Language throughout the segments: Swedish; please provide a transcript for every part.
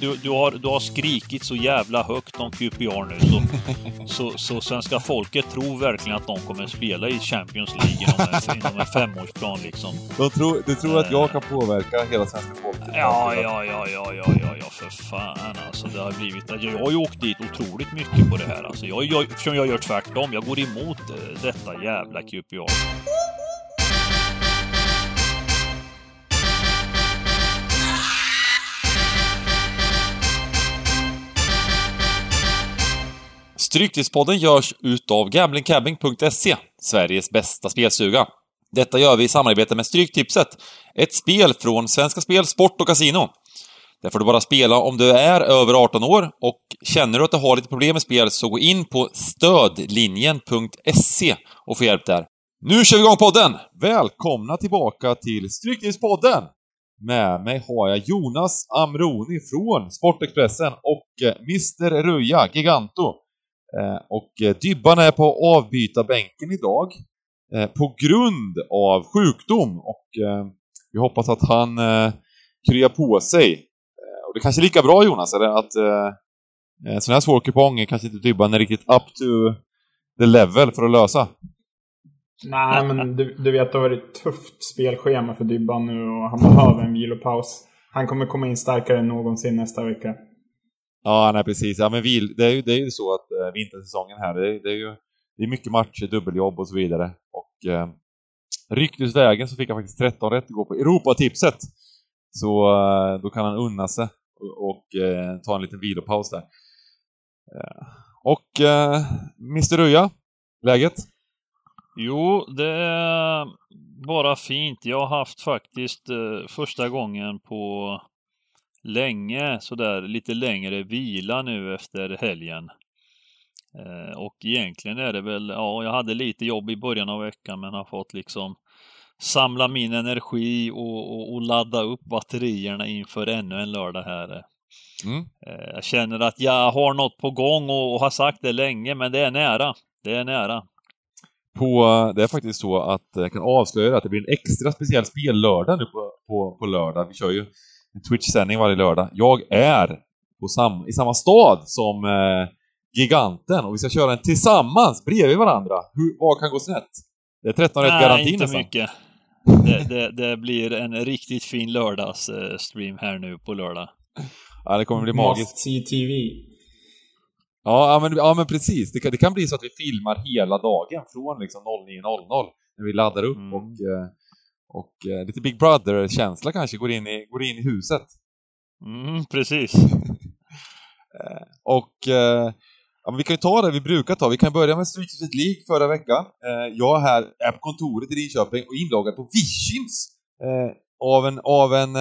du, du, har, du har skrikit så jävla högt om QPR nu så, så, så svenska folket tror verkligen att de kommer spela i Champions League inom en, inom en femårsplan liksom. De tror, du tror att jag kan påverka hela svenska folket? Ja, ja, ja, ja, ja, ja, ja, för fan alltså. Det har blivit... Jag har ju åkt dit otroligt mycket på det här alltså. Jag, jag, eftersom jag gör tvärtom. Jag går emot eh, detta jävla QPR. Stryktipspodden görs utav gamblingcabbing.se, Sveriges bästa spelstuga. Detta gör vi i samarbete med Stryktipset, ett spel från Svenska Spel, Sport och Casino. Där får du bara spela om du är över 18 år och känner du att du har lite problem med spel så gå in på stödlinjen.se och få hjälp där. Nu kör vi igång podden! Välkomna tillbaka till Stryktipspodden! Med mig har jag Jonas Amroni från Sportexpressen och eh, Mr Ruja, Giganto. Eh, och eh, Dybban är på avbytarbänken idag eh, på grund av sjukdom och vi hoppas att han kryar på sig. Och det kanske är lika bra Jonas, eller att en sån här svår kupong är kanske inte Dybban är riktigt up to the level för att lösa. Nej, men du, du vet, det har varit ett tufft spelschema för Dybban nu och han behöver en vilopaus. Han kommer komma in starkare än någonsin nästa vecka. Ja, nej precis. Ja, men vi, det, är ju, det är ju så att äh, vintersäsongen här, det, det, är ju det är mycket matcher, dubbeljobb och så vidare. Och äh, ryktesvägen så fick han faktiskt 13 rätt att gå på Europatipset. Så äh, då kan han unna sig och, och äh, ta en liten vilopaus där. Och äh, Mr Ruja, läget? Jo, det är bara fint. Jag har haft faktiskt eh, första gången på länge, sådär lite längre vila nu efter helgen. Eh, och egentligen är det väl, ja, jag hade lite jobb i början av veckan men har fått liksom samla min energi och, och, och ladda upp batterierna inför ännu en lördag här. Mm. Eh, jag känner att jag har något på gång och, och har sagt det länge, men det är nära. Det är nära. På, det är faktiskt så att jag kan avslöja att det blir en extra speciell spellördag nu på, på, på lördag. Vi kör ju en Twitch-sändning varje lördag. Jag är på sam, i samma stad som eh, Giganten och vi ska köra den tillsammans bredvid varandra. Hur, vad kan gå snett? Det är 13 rätt garanti nästan. mycket. Det, det, det, blir en riktigt fin lördagsstream här nu på lördag. Ja, det kommer bli magiskt. Must see TV. Ja, men, ja, men precis. Det kan, det kan bli så att vi filmar hela dagen från liksom 09.00 när vi laddar upp mm. och, eh, och uh, lite Big Brother-känsla kanske går in i, går in i huset. Mm, precis. uh, och uh, ja, vi kan ju ta det vi brukar ta. Vi kan börja med Street League förra veckan. jag är här är på kontoret i Linköping och inloggad på Vishins av en, av en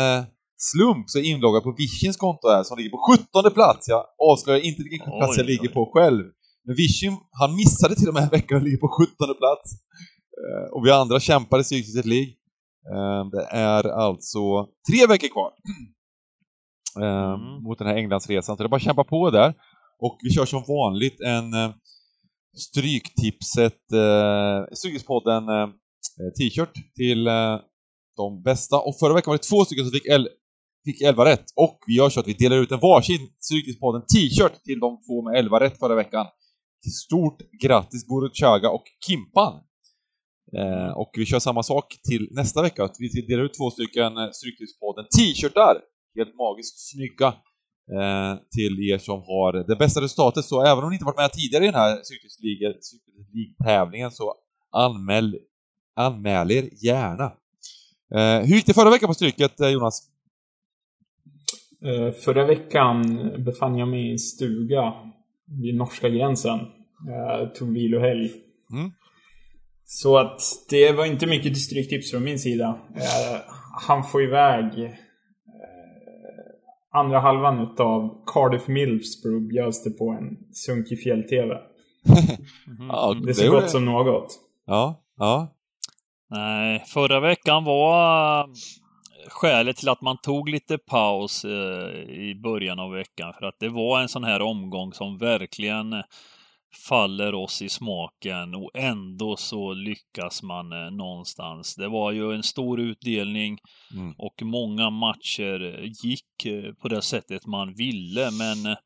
slump så är inloggad på Vishins konto här som ligger på 17 plats. Jag avslöjar inte vilken plats jag ligger på själv. Men Vishin, han missade till och med en vecka och ligger på 17 plats. Och vi andra kämpar i Psykiskt League. Uh, det är alltså tre veckor kvar. Uh, mm. Mot den här Englandsresan. Så det är bara att kämpa på där. Och vi kör som vanligt en uh, Stryktipset, uh, Stryktipspodden t-shirt till de bästa. Och förra veckan var det två stycken som fick fick 11 rätt. Och vi gör så att vi delar ut en varsin Stryktipspodden t-shirt till de två med 11 rätt förra veckan. Stort grattis Chaga och Kimpan! Eh, och vi kör samma sak till nästa vecka, vi delar ut två stycken eh, Stryktipspodden t-shirtar! Helt magiskt snygga! Eh, till er som har det bästa resultatet, så även om ni inte varit med tidigare i den här Stryktipsleague-tävlingen så anmäl, anmäl er gärna! Eh, hur gick det förra veckan på Stryket, eh, Jonas? Uh, förra veckan befann jag mig i en stuga vid norska gränsen. Jag tog vilohelg. Mm. Så att det var inte mycket distrikttips från min sida. Uh, han får iväg uh, andra halvan utav Cardiff Middlesbrough bjöds det på en sunkig fjäll-TV. mm. det är så gott som något. Ja, ja. Nej, förra veckan var skälet till att man tog lite paus eh, i början av veckan. För att det var en sån här omgång som verkligen faller oss i smaken och ändå så lyckas man eh, någonstans. Det var ju en stor utdelning mm. och många matcher gick eh, på det sättet man ville, men eh,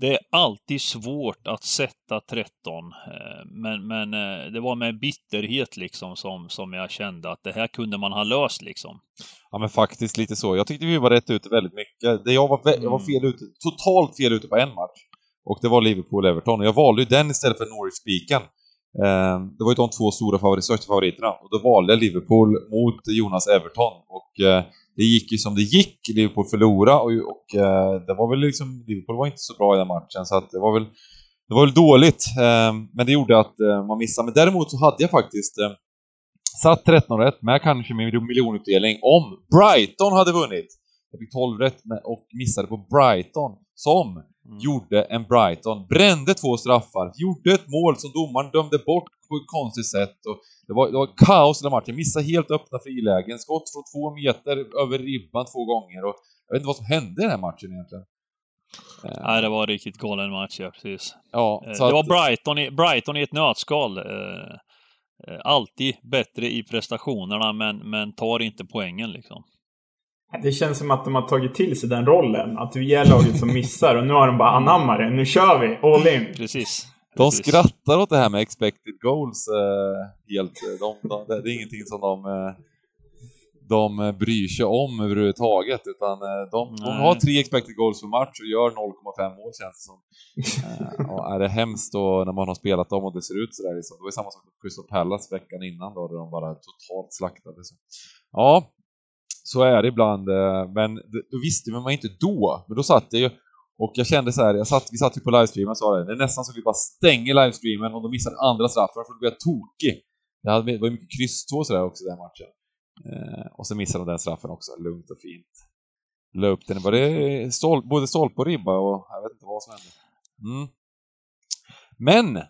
det är alltid svårt att sätta 13. Men, men det var med bitterhet liksom som, som jag kände att det här kunde man ha löst liksom. Ja men faktiskt lite så. Jag tyckte vi var rätt ute väldigt mycket. Det jag, var, jag var mm. fel ute, totalt fel ute på en match. Och det var Liverpool-Everton. Och jag valde ju den istället för Norwich-spiken. Eh, det var ju de två stora favorit, största favoriterna. Och då valde jag Liverpool mot Jonas Everton. Och eh, det gick ju som det gick. Liverpool förlorade och, och eh, det var väl liksom... Liverpool var inte så bra i den matchen så att det var väl... Det var väl dåligt, ehm, men det gjorde att eh, man missade. Men däremot så hade jag faktiskt eh, satt 13 rätt med kanske min miljonutdelning om Brighton hade vunnit. Jag fick 12 rätt och missade på Brighton som gjorde en Brighton, brände två straffar, gjorde ett mål som domaren dömde bort på ett konstigt sätt. Och det, var, det var kaos i den matchen, missade helt öppna frilägen, skott från två meter över ribban två gånger och jag vet inte vad som hände i den här matchen egentligen. Eh. Nej, det var en riktigt galen match, ja, precis. Ja, eh, det att... var Brighton i, Brighton i ett nötskal. Eh, alltid bättre i prestationerna, men, men tar inte poängen liksom. Det känns som att de har tagit till sig den rollen. Att vi är laget som missar och nu har de bara anammat det. Nu kör vi! All in! Precis. De Precis. skrattar åt det här med expected goals eh, helt. De, de, det är ingenting som de, eh, de bryr sig om överhuvudtaget utan eh, de, de har tre expected goals för match och gör 0,5 mål känns det som. Eh, och är det hemskt då när man har spelat dem och det ser ut sådär liksom. Det var samma sak med Crystal Palace veckan innan då, där de bara totalt slaktade. Så. Ja, så är det ibland, eh, men då visste man inte då. Men då satt jag ju och jag kände så här, jag satt, vi satt ju på livestreamen och sa det, det är nästan så att vi bara stänger livestreamen om de missar andra straffen för då blir jag tokig. Det var ju mycket kryss 2 sådär också den matchen. Eh, och så missade de den straffen också, lugnt och fint. La upp den, var det stol, både stolpe och ribba och jag vet inte vad som hände. Mm. Men!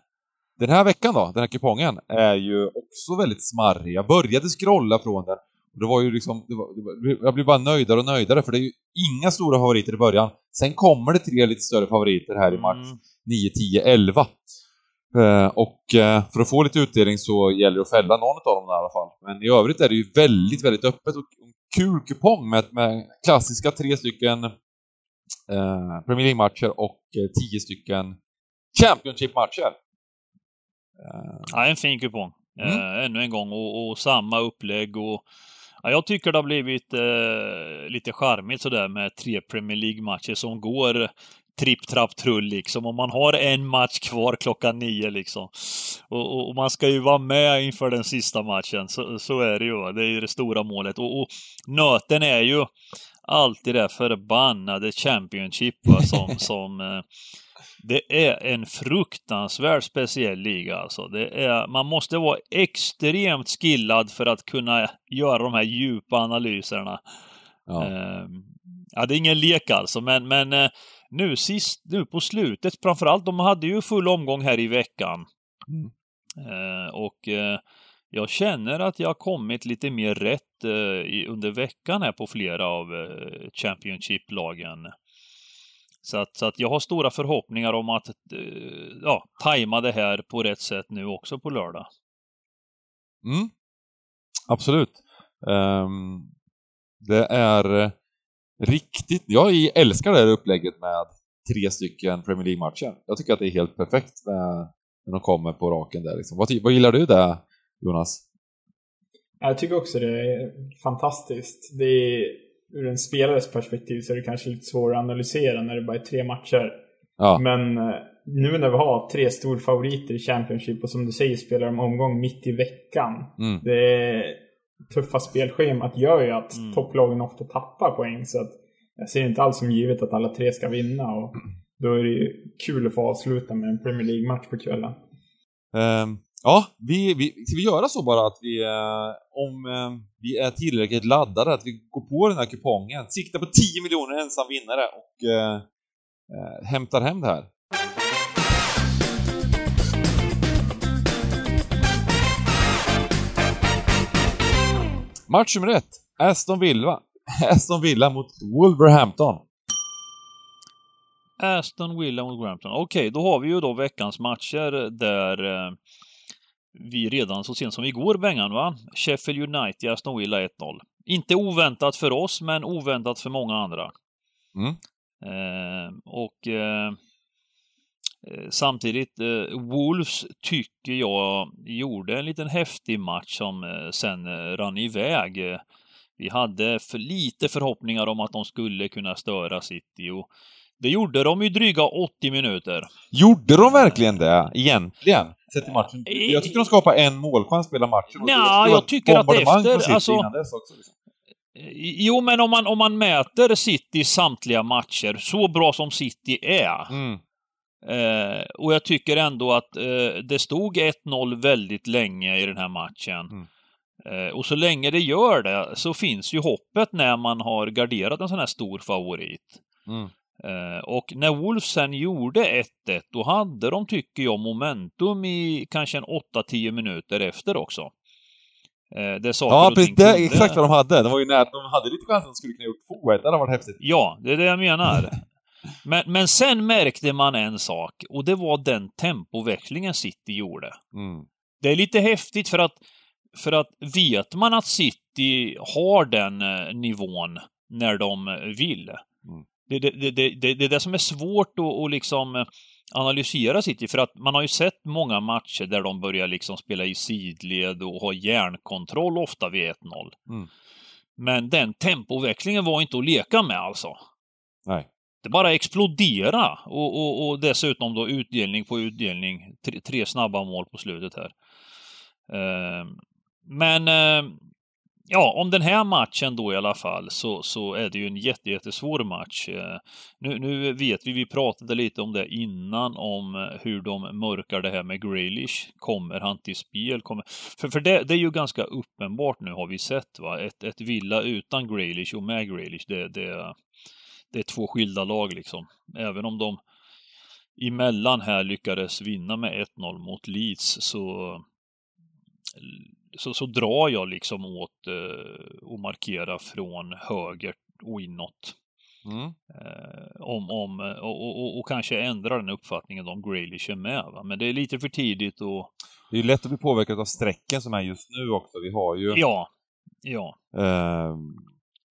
Den här veckan då, den här kupongen, är ju också väldigt smarrig. Jag började scrolla från den det var ju liksom, det var, det var, jag blir bara nöjdare och nöjdare för det är ju inga stora favoriter i början. Sen kommer det tre lite större favoriter här i match mm. 9, 10, 11. Uh, och uh, för att få lite utdelning så gäller det att fälla någon av dem i alla fall. Men i övrigt är det ju väldigt, väldigt öppet och kul kupong med, med klassiska tre stycken uh, Premier League-matcher och tio stycken Championship-matcher. Ja, en fin kupong. Mm. ännu en gång och, och samma upplägg och Ja, jag tycker det har blivit eh, lite charmigt sådär med tre Premier League-matcher som går tripp, trapp, trull liksom. Om man har en match kvar klockan nio liksom. Och, och, och, man ska ju vara med inför den sista matchen. Så, så är det ju. Det är ju det stora målet. Och, och nöten är ju alltid det förbannade Championship va, som, som eh, det är en fruktansvärt speciell liga alltså. Det är, man måste vara extremt skillad för att kunna göra de här djupa analyserna. Ja, eh, ja det är ingen lek alltså, men, men eh, nu sist, nu på slutet, framförallt, de hade ju full omgång här i veckan. Mm. Eh, och jag känner att jag har kommit lite mer rätt eh, under veckan här på flera av eh, Championship-lagen. Så att, så att jag har stora förhoppningar om att eh, ja, tajma det här på rätt sätt nu också på lördag. Mm. Absolut. Um, det är riktigt... Jag älskar det här upplägget med tre stycken Premier League-matcher. Jag tycker att det är helt perfekt med, när de kommer på raken där. Liksom. Vad, vad gillar du där, Jonas? Jag tycker också det är fantastiskt. Det är ur en spelares perspektiv så är det kanske lite svårare att analysera när det bara är tre matcher. Ja. Men eh, nu när vi har tre storfavoriter i Championship och som du säger spelar de omgång mitt i veckan. Mm. Det tuffa spelschemat gör ju att mm. topplagen ofta tappar poäng. Så att jag ser inte alls som givet att alla tre ska vinna. Och då är det ju kul att få avsluta med en Premier League-match på kvällen. Um, Ja, vi, vi, ska vi göra så bara att vi, eh, om eh, vi är tillräckligt laddade, att vi går på den här kupongen, siktar på 10 miljoner ensam vinnare och eh, eh, hämtar hem det här. Match nummer ett, Aston Villa, Aston Villa mot Wolverhampton. Aston Villa mot Wolverhampton. Okej, okay, då har vi ju då veckans matcher där eh, vi redan så sent som igår Bengan va? Sheffield United, Aston Villa 1-0. Inte oväntat för oss, men oväntat för många andra. Mm. Eh, och eh, eh, samtidigt, eh, Wolves tycker jag gjorde en liten häftig match som eh, sen eh, rann iväg. Vi hade för lite förhoppningar om att de skulle kunna störa City och det gjorde de i dryga 80 minuter. Gjorde de verkligen det, egentligen? Sett i matchen? Jag tyckte de skapade en målchans spela matchen. Ja, jag tycker att efter... Alltså, också, liksom. Jo, men om man, om man mäter City samtliga matcher, så bra som City är, mm. eh, och jag tycker ändå att eh, det stod 1-0 väldigt länge i den här matchen. Mm. Eh, och så länge det gör det så finns ju hoppet när man har garderat en sån här stor favorit. Mm. Eh, och när Wolves sen gjorde 1-1, då hade de, tycker jag, momentum i kanske en 8-10 minuter efter också. Eh, det ja, precis. Det är exakt vad de hade. Det var ju när de hade lite chans att de skulle kunna gjort 2-1. Det hade varit häftigt. Ja, det är det jag menar. men, men sen märkte man en sak, och det var den tempoväxlingen City gjorde. Mm. Det är lite häftigt för att, för att vet man att City har den eh, nivån när de vill, mm. Det, det, det, det, är det som är svårt att, liksom analysera City, för att man har ju sett många matcher där de börjar liksom spela i sidled och ha järnkontroll ofta vid 1-0. Mm. Men den tempoväxlingen var inte att leka med alltså. Nej. Det bara explodera och, och, och dessutom då utdelning på utdelning. Tre, tre snabba mål på slutet här. Uh, men uh, ja, om den här matchen då i alla fall så, så är det ju en jätte, jättesvår match. Eh, nu, nu vet vi, vi pratade lite om det innan, om eh, hur de mörkar det här med Graylish. Kommer han till spel? Kommer... För, för det, det är ju ganska uppenbart nu har vi sett va, ett, ett villa utan Graylish och med Graylish, det, det, det är två skilda lag liksom. Även om de emellan här lyckades vinna med 1-0 mot Leeds så så, så drar jag liksom åt eh, att markera från höger och inåt. Mm. Eh, om, om, och, och, och, kanske ändra den uppfattningen om Graylish är med. Va? Men det är lite för tidigt och... Det är lätt att bli påverkad av strecken som är just nu också. Vi har ju... Ja. Ja. Eh,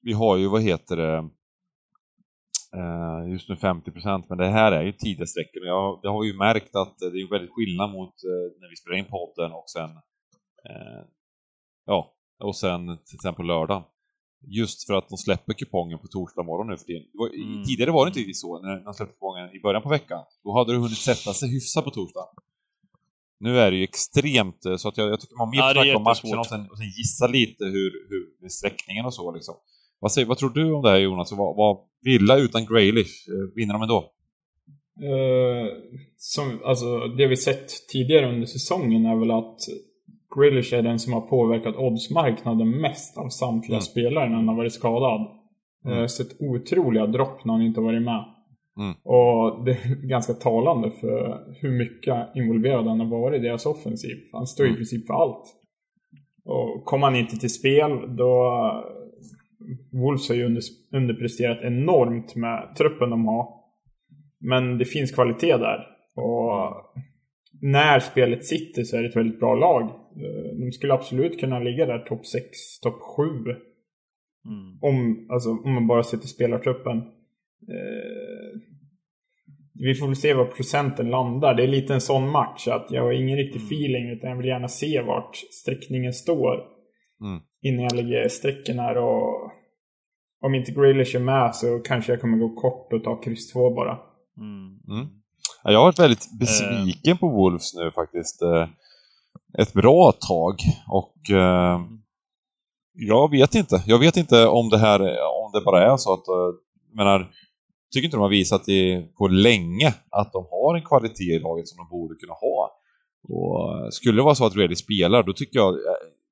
vi har ju, vad heter det, eh, just nu 50% men det här är ju tidiga sträckor. Jag, det har ju märkt att det är väldigt skillnad mot eh, när vi spelar in podden och sen Eh, ja, och sen till exempel lördag. Just för att de släpper kupongen på torsdag morgon nu för tiden. Var, mm. Tidigare var det inte riktigt så, när de släppte kupongen i början på veckan. Då hade det hunnit sätta sig hyfsat på torsdag. Nu är det ju extremt, eh, så att jag, jag tycker man mer ja, om matchen och sen, och sen gissa lite hur, hur sträckningen och så liksom. Vad, säger, vad tror du om det här Jonas? Vad, vad Villa utan Graylish, eh, vinner de ändå? Uh, som, alltså, det vi sett tidigare under säsongen är väl att Grealish är den som har påverkat oddsmarknaden mest av samtliga mm. spelare när han har varit skadad. Mm. Har sett otroliga dropp när han inte varit med. Mm. Och det är ganska talande för hur mycket involverad han har varit i deras offensiv. Han står i mm. princip för allt. Och kommer han inte till spel då... Wolves har ju under, underpresterat enormt med truppen de har. Men det finns kvalitet där. Och när spelet sitter så är det ett väldigt bra lag. Eh, de skulle absolut kunna ligga där topp 6, topp 7. Mm. Om, alltså, om man bara ser till spelartruppen. Eh, vi får väl se var procenten landar. Det är lite en sån match att jag har ingen riktig mm. feeling utan jag vill gärna se vart sträckningen står. Mm. Innan jag lägger strecken här och om inte Grealish är med så kanske jag kommer gå kort och ta kryss 2 bara. Mm. mm. Jag har varit väldigt besviken uh. på Wolves nu faktiskt. Ett bra tag. Och eh, jag vet inte. Jag vet inte om det här, om det bara är så att, eh, jag menar, tycker inte de har visat i, på länge att de har en kvalitet i laget som de borde kunna ha. Och eh, skulle det vara så att Ready spelar, då tycker jag, eh,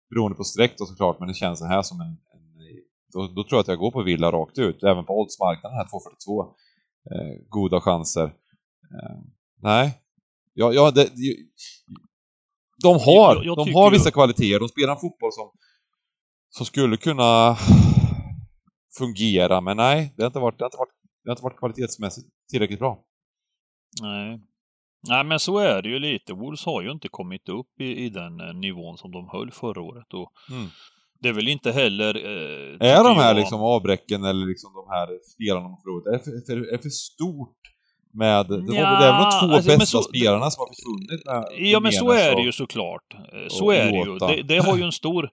beroende på streck då såklart, men det känns så här som en, en då, då, tror jag att jag går på Villa rakt ut, även på oddsmarknaden här 242. Eh, goda chanser. Eh, nej. Ja, ja, det, de har, jag, jag de har vissa kvaliteter. De spelar en fotboll som, som skulle kunna fungera, men nej, det har inte varit, det har inte varit, det har inte varit kvalitetsmässigt tillräckligt bra. Nej. Nej, men så är det ju lite. Wolves har ju inte kommit upp i, i den eh, nivån som de höll förra året. Och mm. Det är väl inte heller... Eh, är de här jag... liksom avbräcken eller liksom de här spelarna de förlorat, är för, är för stort med... Det, ja, det är väl de två alltså, bästa så, spelarna som har försvunnit? Med, ja, men så är det ju såklart. Eh, så är det ju. Det, det har ju en stor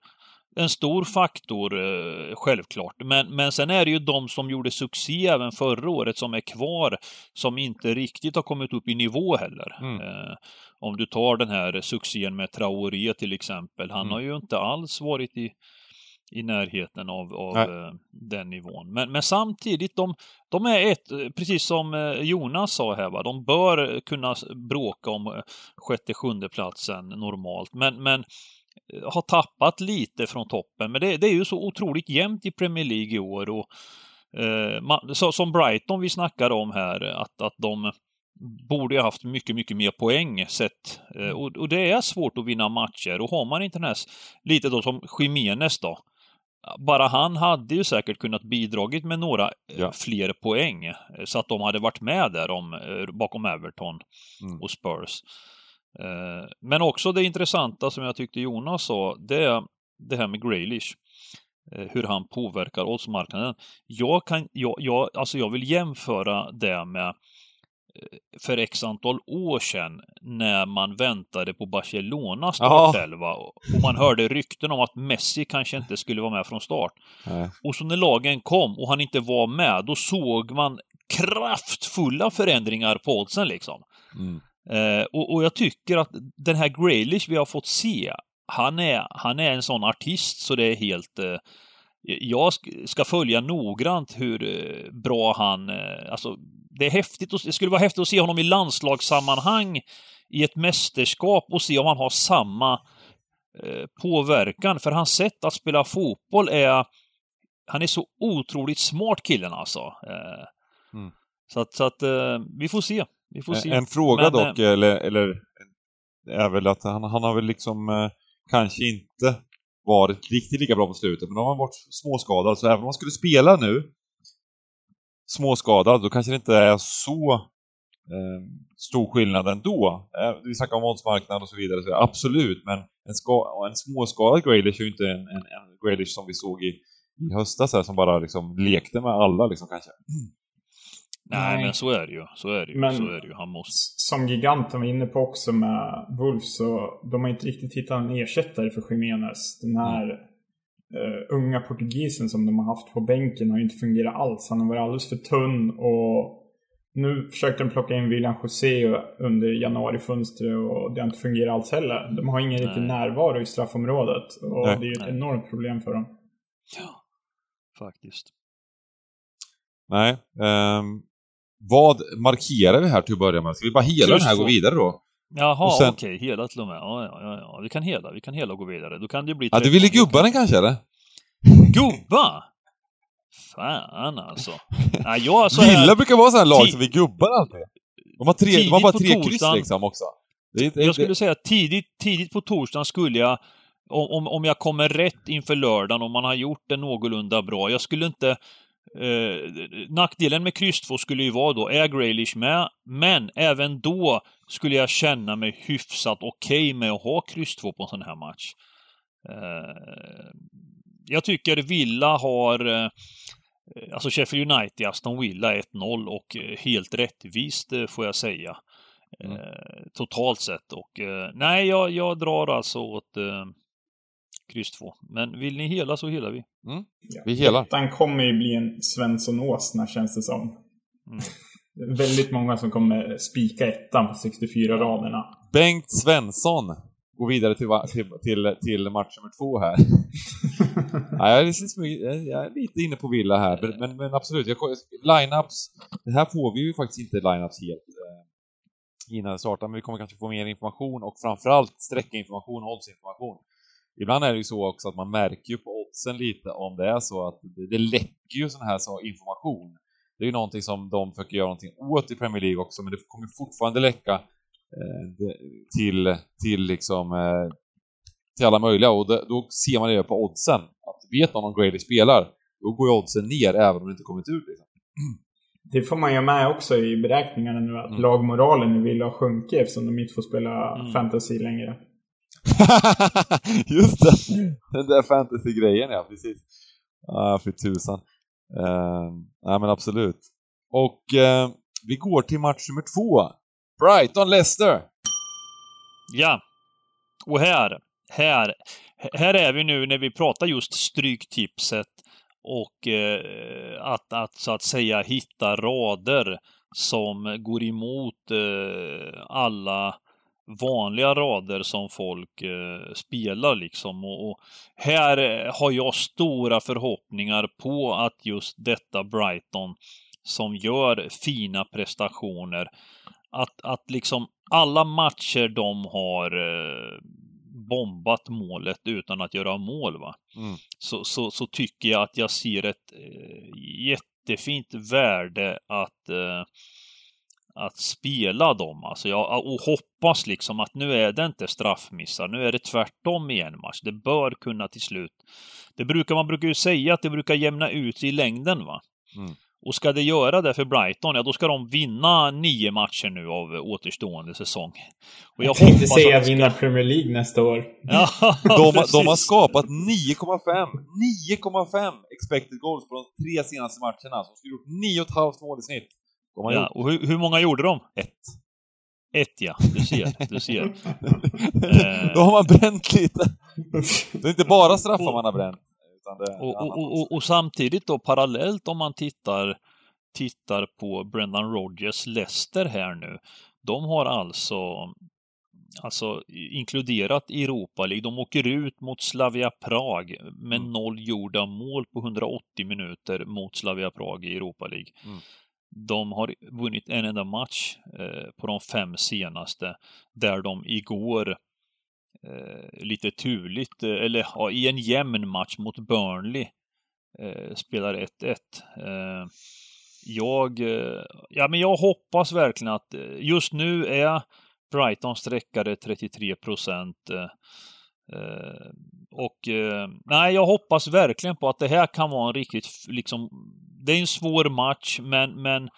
en stor faktor, eh, självklart. Men, men sen är det ju de som gjorde succé även förra året som är kvar, som inte riktigt har kommit upp i nivå heller. Mm. Eh, om du tar den här succén med Traoré till exempel, han mm. har ju inte alls varit i, i närheten av, av eh, den nivån. Men, men samtidigt, de, de är ett, precis som eh, Jonas sa här, va? de bör kunna bråka om eh, sjätte, sjunde platsen normalt. Men, men har tappat lite från toppen. Men det, det är ju så otroligt jämnt i Premier League i år. Och, eh, man, så, som Brighton vi snackade om här, att, att de borde ha haft mycket, mycket mer poäng sett. Eh, och, och, det är svårt att vinna matcher. Och har man inte den här, lite då som Jiménez då, bara han hade ju säkert kunnat bidragit med några eh, ja. fler poäng eh, så att de hade varit med där om, eh, bakom Everton mm. och Spurs. Men också det intressanta som jag tyckte Jonas sa, det är det här med Graylish. Hur han påverkar oddsmarknaden. Jag, kan, jag, jag, alltså jag vill jämföra det med för x antal år sedan när man väntade på Barcelonas startelva och man hörde rykten om att Messi kanske inte skulle vara med från start. Nej. Och så när lagen kom och han inte var med, då såg man kraftfulla förändringar på oddsen liksom. Mm. Eh, och, och, jag tycker att den här Graylish vi har fått se, han är, han är en sån artist så det är helt... Eh, jag ska följa noggrant hur eh, bra han... Eh, alltså, det är häftigt. Det skulle vara häftigt att se honom i landslagssammanhang i ett mästerskap och se om han har samma eh, påverkan. För hans sätt att spela fotboll är... Han är så otroligt smart killen alltså. Eh, mm. Så att, så att vi får se. Vi får se. En fråga Men, dock, eller, eller är väl att han, han har väl liksom eh, kanske inte varit riktigt lika bra på slutet, men då har han varit småskadad, så även om han skulle spela nu småskadad, då kanske det inte är så eh, stor skillnad ändå. Eh, vi snackar om oddsmarknad och så vidare, så absolut, men en, ska, en småskadad Graylish är ju inte en, en, en Graylish som vi såg i, i höstas här, som bara liksom lekte med alla liksom kanske. Nej, Nej, men så är det ju. Så är det ju. Men så är det ju. Han måste... Som giganten var inne på också med Wolf så de har inte riktigt hittat en ersättare för Jiménez. Den här mm. uh, unga portugisen som de har haft på bänken har inte fungerat alls. Han har varit alldeles för tunn och nu försökte de plocka in William José under januarifönstret och det har inte fungerat alls heller. De har ingen Nej. riktig närvaro i straffområdet och Nej. det är ett Nej. enormt problem för dem. Ja, faktiskt. Nej, um, vad markerar vi här till att börja med? Ska vi bara hela den här och gå vidare då? Jaha, sen... okej, okay, hela till och med. Ja, ja, ja, ja, vi kan hela, vi kan hela och gå vidare. Då kan det bli... Ja, du ville gubba den kanske eller? Gubba? Fan alltså. Nej, jag så här... Villa brukar vara sådana lag som vi gubbar alltid. De har, tre, de har bara tre kryss liksom också. Det, det, jag skulle säga tidigt, tidigt på torsdagen skulle jag, om, om jag kommer rätt inför lördagen, om man har gjort det någorlunda bra, jag skulle inte Eh, nackdelen med kryss 2 skulle ju vara då, är Graylish med? Men även då skulle jag känna mig hyfsat okej okay med att ha kryss 2 på en sån här match. Eh, jag tycker Villa har eh, Alltså Sheffield United, Aston Villa 1-0 och eh, helt rättvist eh, får jag säga. Mm. Totalt sett och nej, jag, jag drar alltså åt kryss 2. Men vill ni hela så helar vi. Mm. Vi helar. Den kommer ju bli en Svensson-åsna känns det som. Mm. väldigt många som kommer spika ettan på 64 raderna. Bengt Svensson går vidare till, till, till, till match nummer två här. ja, jag, är, jag är lite inne på Villa här, men, men, men absolut. Lineups, det här får vi ju faktiskt inte lineups helt eh, innan det startar, men vi kommer kanske få mer information och framförallt sträckinformation och oddsinformation ibland är det ju så också att man märker ju på oddsen lite om det är så att det, det läcker ju sån här så information. Det är ju någonting som de försöker göra någonting åt i Premier League också, men det kommer fortfarande läcka eh, till, till liksom eh, till alla möjliga och det, då ser man det på oddsen. Att vet någon om Grady spelar, då går ju oddsen ner även om det inte kommit ut liksom. det får man ju med också i beräkningarna nu att mm. lagmoralen i Villa har sjunkit eftersom de inte får spela mm. fantasy längre. Just det! Den där fantasy-grejen ja, precis. Ja, ah, för tusan. Ehm, uh, nej men absolut. Och uh, vi går till match nummer två. Brighton-Leicester! Ja. Och här, här, här är vi nu när vi pratar just stryktipset och eh, att, att så att säga hitta rader som går emot eh, alla vanliga rader som folk eh, spelar liksom. Och, och, här har jag stora förhoppningar på att just detta Brighton som gör fina prestationer, att, att liksom alla matcher de har eh, bombat målet utan att göra mål, va? Mm. Så, så, så, tycker jag att jag ser ett eh, jättefint värde att eh, att spela dem. Alltså jag, och hoppas liksom att nu är det inte straffmissar, nu är det tvärtom i en match. Det bör kunna till slut. Det brukar, man brukar ju säga att det brukar jämna ut sig i längden va. Mm. Och ska det göra det för Brighton, ja då ska de vinna nio matcher nu av återstående säsong. Och jag, jag tänkte säga ska... vinna Premier League nästa år. Ja, de, de, har skapat 9,5 9,5 expected goals på de tre senaste matcherna. Så de skulle gjort 9,5 mål i snitt. Ja, gjort... och hur, hur, många gjorde de? Ett. Ett ja, du ser, du ser. Då har man bränt lite. Det är inte bara straffar man har bränt. Det, och, och, och, och, samtidigt då parallellt om man tittar, tittar på Brendan Rodgers Leicester här nu. De har alltså alltså inkluderat Europa League. De åker ut mot Slavia Prag med mm. noll gjorda mål på 180 minuter mot Slavia Prag i Europa League. Mm. De har vunnit en enda match eh, på de fem senaste där de igår eh, lite turligt, eh, eller ja, i en jämn match mot Burnley eh, spelar 1-1. Eh, jag, eh, ja men jag hoppas verkligen att eh, just nu är Brighton sträckare 33 procent. Eh, Eh, och eh, nej, jag hoppas verkligen på att det här kan vara en riktigt, liksom, det är en svår match, men, men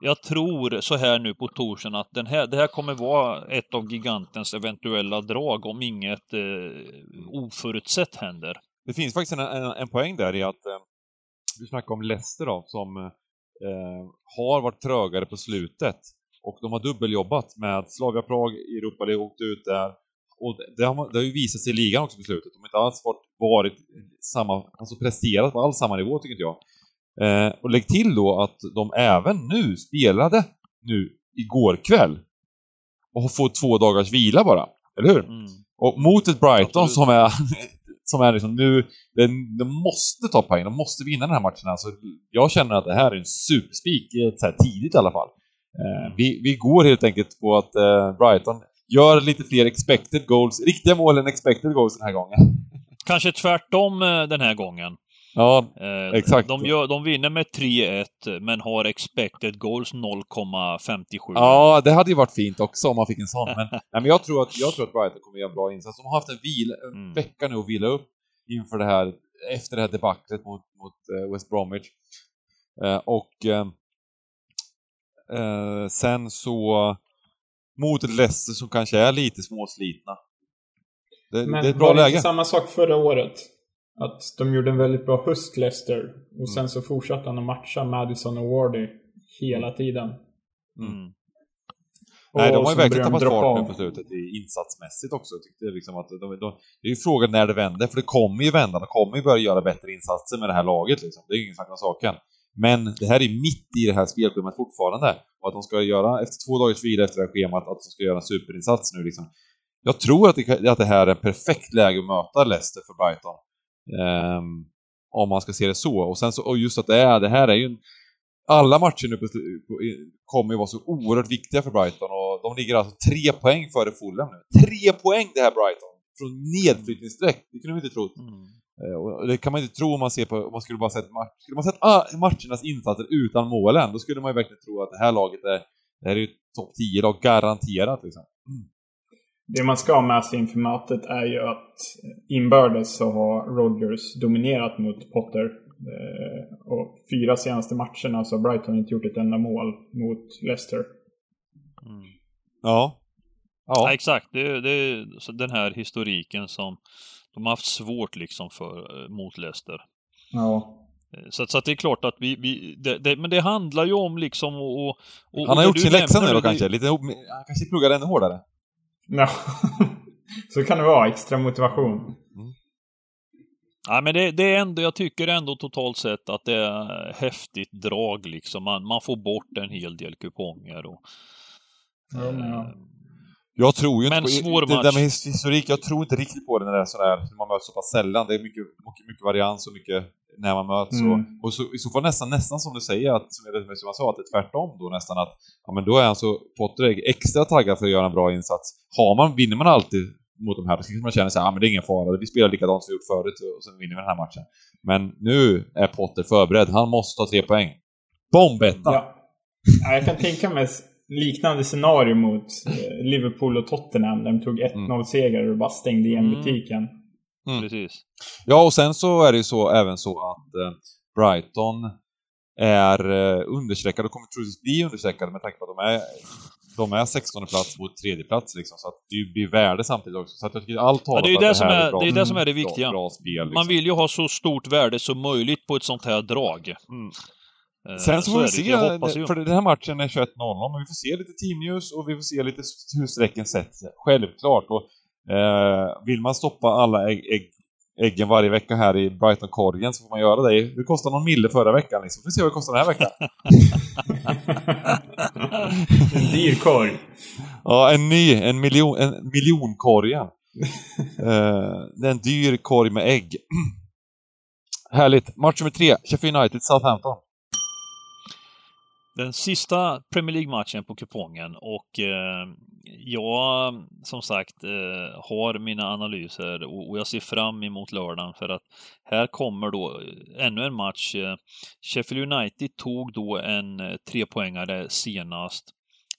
jag tror så här nu på torsdagen att den här, det här kommer vara ett av gigantens eventuella drag om inget eh, oförutsett händer. Det finns faktiskt en, en, en poäng där i att eh, du snackar om Leicester då, som eh, har varit trögare på slutet och de har dubbeljobbat med Slavia Prag i Europa League, åkt ut där och det har, det har ju visat sig i ligan också på slutet. De har inte alls varit, varit samma, alltså presterat på alls samma nivå tycker inte jag. Eh, och lägg till då att de även nu spelade nu igår kväll och har fått två dagars vila bara, eller hur? Mm. Och mot ett Brighton som är, som är liksom nu, de, de måste ta poäng, de måste vinna den här matchen. Alltså, jag känner att det här är en superspik, så här tidigt i alla fall. Eh, mm. vi, vi går helt enkelt på att eh, Brighton gör lite fler expected goals, riktiga mål än expected goals den här gången. Kanske tvärtom eh, den här gången. Ja, eh, exakt. De, gör, de vinner med 3-1, men har expected goals 0,57. Ja, det hade ju varit fint också om man fick en sån. Men, nej, men jag, tror att, jag tror att Brighton kommer göra en bra insats. De har haft en, vila, en mm. vecka nu att vila upp inför det här, efter det här debaclet mot, mot uh, West Bromwich. Uh, och uh, sen så mot ett Leicester som kanske är lite småslitna. Det, men det är ett bra var det läge. inte samma sak förra året? Att de gjorde en väldigt bra höst, Leicester. Och mm. sen så fortsatte han att matcha Madison och Wardy hela tiden. Mm. Nej, de har ju verkligen tappat fart nu på slutet insatsmässigt också. Jag tyckte liksom att de, de, det är ju frågan när det vänder, för det kommer ju vända. De kommer ju börja göra bättre insatser med det här laget liksom. Det är ju ingen snack om saken. Men det här är mitt i det här spelschemat fortfarande. Och att de ska göra, efter två dagars vila efter det här schemat, att de ska göra en superinsats nu liksom. Jag tror att det, att det här är en perfekt läge att möta Leicester för Brighton. Um, om man ska se det så. Och sen så, och just att det är, det här är ju en, alla matcher nu på, på, kommer ju vara så oerhört viktiga för Brighton och de ligger alltså tre poäng före Fulham nu. Tre poäng det här Brighton! Från nedflyttningsstreck, det kunde vi inte trott. Mm. Uh, och det kan man inte tro om man ser på, om man skulle bara sett match, skulle man sett ah, matchernas insatser utan målen, då skulle man ju verkligen tro att det här laget är, det här är ju topp 10 lag garanterat liksom. Mm. Det man ska ha med sig inför mötet är ju att inbördes så har Rodgers dominerat mot Potter Och fyra senaste matcherna så har Brighton inte gjort ett enda mål mot Leicester. Mm. Ja. Ja. ja. exakt. Det, det är den här historiken som de har haft svårt liksom för mot Leicester. Ja. Så, så att det är klart att vi, vi det, det, men det handlar ju om liksom och, och Han har gjort sin läxa nu då kanske, lite, han kanske pluggar ännu hårdare. Ja, så kan det vara, extra motivation. Mm. Ja, men det, det, är ändå, jag tycker ändå totalt sett att det är häftigt drag liksom. Man, man får bort en hel del kuponger och... Ja, ja. Jag tror ju men inte på... Det, det där med historik, jag tror inte riktigt på det när det är sådär, man möts så pass sällan. Det är mycket, mycket, mycket varians och mycket när man möts. Mm. Och, och så, i så fall nästan, nästan som du säger, att, som jag sa, att det är tvärtom då nästan att ja, men då är alltså Potter extra taggad för att göra en bra insats. Har man, vinner man alltid mot de här, då kanske man känner sig ja men det är ingen fara, vi spelar likadant som vi gjort förut och sen vinner vi den här matchen. Men nu är Potter förberedd, han måste ta tre poäng. Bombetta! Ja. ja. jag kan tänka mig liknande scenario mot eh, Liverpool och Tottenham, där de tog 1-0-seger mm. och bara stängde igen mm. butiken. Mm. Precis. Ja, och sen så är det ju så, även så att eh, Brighton är eh, understreckade och kommer troligtvis bli understreckade med tanke på att de är, de är 16 plats mot tredje plats liksom, så att det blir värde samtidigt också. Så att jag tycker allt talar ja, det är det, som är, bra, det är det som är det viktiga. Bra, bra spel, liksom. Man vill ju ha så stort värde som möjligt på ett sånt här drag. Mm. Eh, Sen så, så får vi se, för den här matchen är 21.00, men vi får se lite teamnews och vi får se lite hur strecken sätts. Självklart. Och Eh, vill man stoppa alla ägg, ägg, äggen varje vecka här i Brighton-korgen så får man göra det. Det kostade någon mille förra veckan liksom. Vi får se vad det kostar den här veckan. en dyr korg. Ja, en ny. En, miljon, en miljonkorgen. eh, det är en dyr korg med ägg. Härligt. Match nummer tre. Sheffield United, Southampton. Den sista Premier League-matchen på kupongen och eh, jag som sagt eh, har mina analyser och, och, jag ser fram emot lördagen för att här kommer då eh, ännu en match. Eh, Sheffield United tog då en eh, trepoängare senast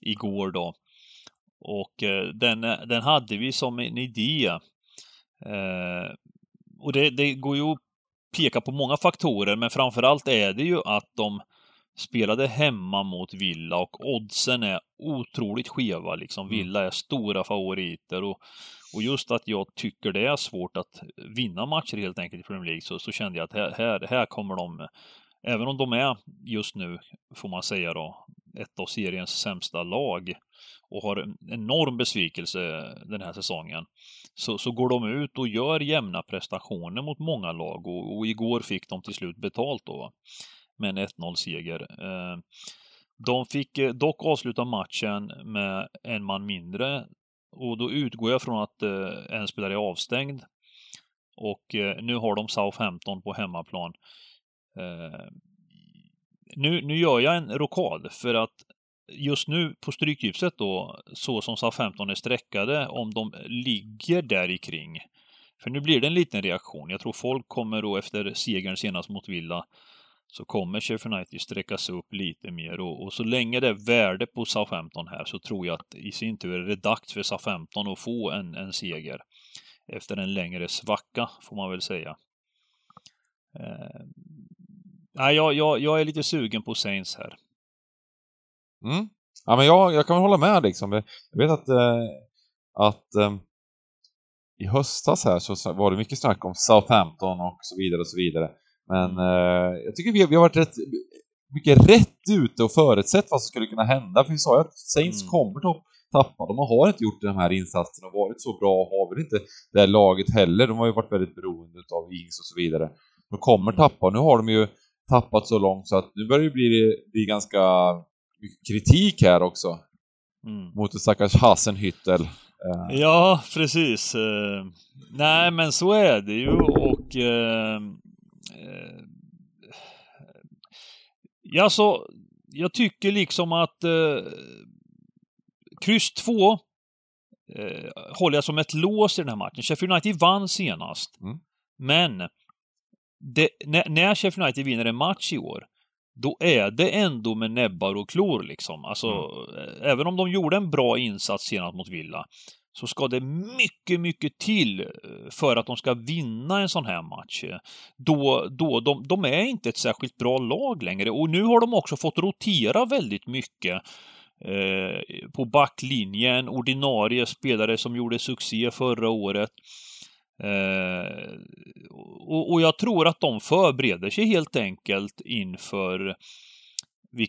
igår då. Och eh, den, eh, den hade vi som en idé. Eh, och det, det går ju att peka på många faktorer men framförallt är det ju att de spelade hemma mot Villa och oddsen är otroligt skeva liksom. Mm. Villa är stora favoriter och, och just att jag tycker det är svårt att vinna matcher helt enkelt i Premier League så, så kände jag att här, här, här kommer de, även om de är just nu, får man säga då, ett av seriens sämsta lag och har en enorm besvikelse den här säsongen, så, så går de ut och gör jämna prestationer mot många lag och, och igår fick de till slut betalt då med en 1-0-seger. Eh, de fick eh, dock avsluta matchen med en man mindre och då utgår jag från att eh, en spelare är avstängd. Och nu har de Southampton på hemmaplan. Nu, nu gör jag en rokad för att just nu på Stryktipset då, så som Southampton är streckade, om de ligger där i kring. För nu blir det en liten reaktion. Jag tror folk kommer då efter segern senast mot Villa så kommer Sheffield United sträckas upp lite mer och, och, så länge det är värde på Southampton här så tror jag att i sin tur är det dags för Southampton att få en, en seger efter en längre svacka får man väl säga. Eh, nej, jag, jag, jag är lite sugen på Saints här. Mm. Ja, men jag, jag kan hålla med liksom. Jag vet att, eh, att eh, i höstas här så var det mycket snack om Southampton och så vidare och så vidare. Men eh, jag tycker vi, vi har varit rätt mycket rätt ute och förutsett vad som skulle kunna hända. För vi sa ju att Saints mm. kommer att tappa. De har inte gjort de här insatserna och varit så bra, har väl inte det här laget heller. De har ju varit väldigt beroende av Ings och så vidare. De kommer mm. tappa. Nu har de ju tappat så långt så att nu börjar det bli, bli ganska mycket kritik här också. Mm. Mot det stackars Hasenhüttel. Uh. Ja, precis. Uh, nej, men så är det ju och eh, ja, så jag tycker liksom att eh, kryss 2 eh, håller jag som ett lås i den här matchen. Sheffield United vann senast. Mm. Men det, när, när Sheffield United vinner en match i år, då är det ändå med näbbar och klor liksom. Alltså, mm. även om de gjorde en bra insats senast mot Villa, så ska det mycket, mycket till eh, för att de ska vinna en sån här match. Då, då de, de är inte ett särskilt bra lag längre och nu har de också fått rotera väldigt mycket eh, på backlinjen, ordinarie spelare som gjorde succé förra året. Eh, och, och, jag tror att de förbereder sig helt enkelt inför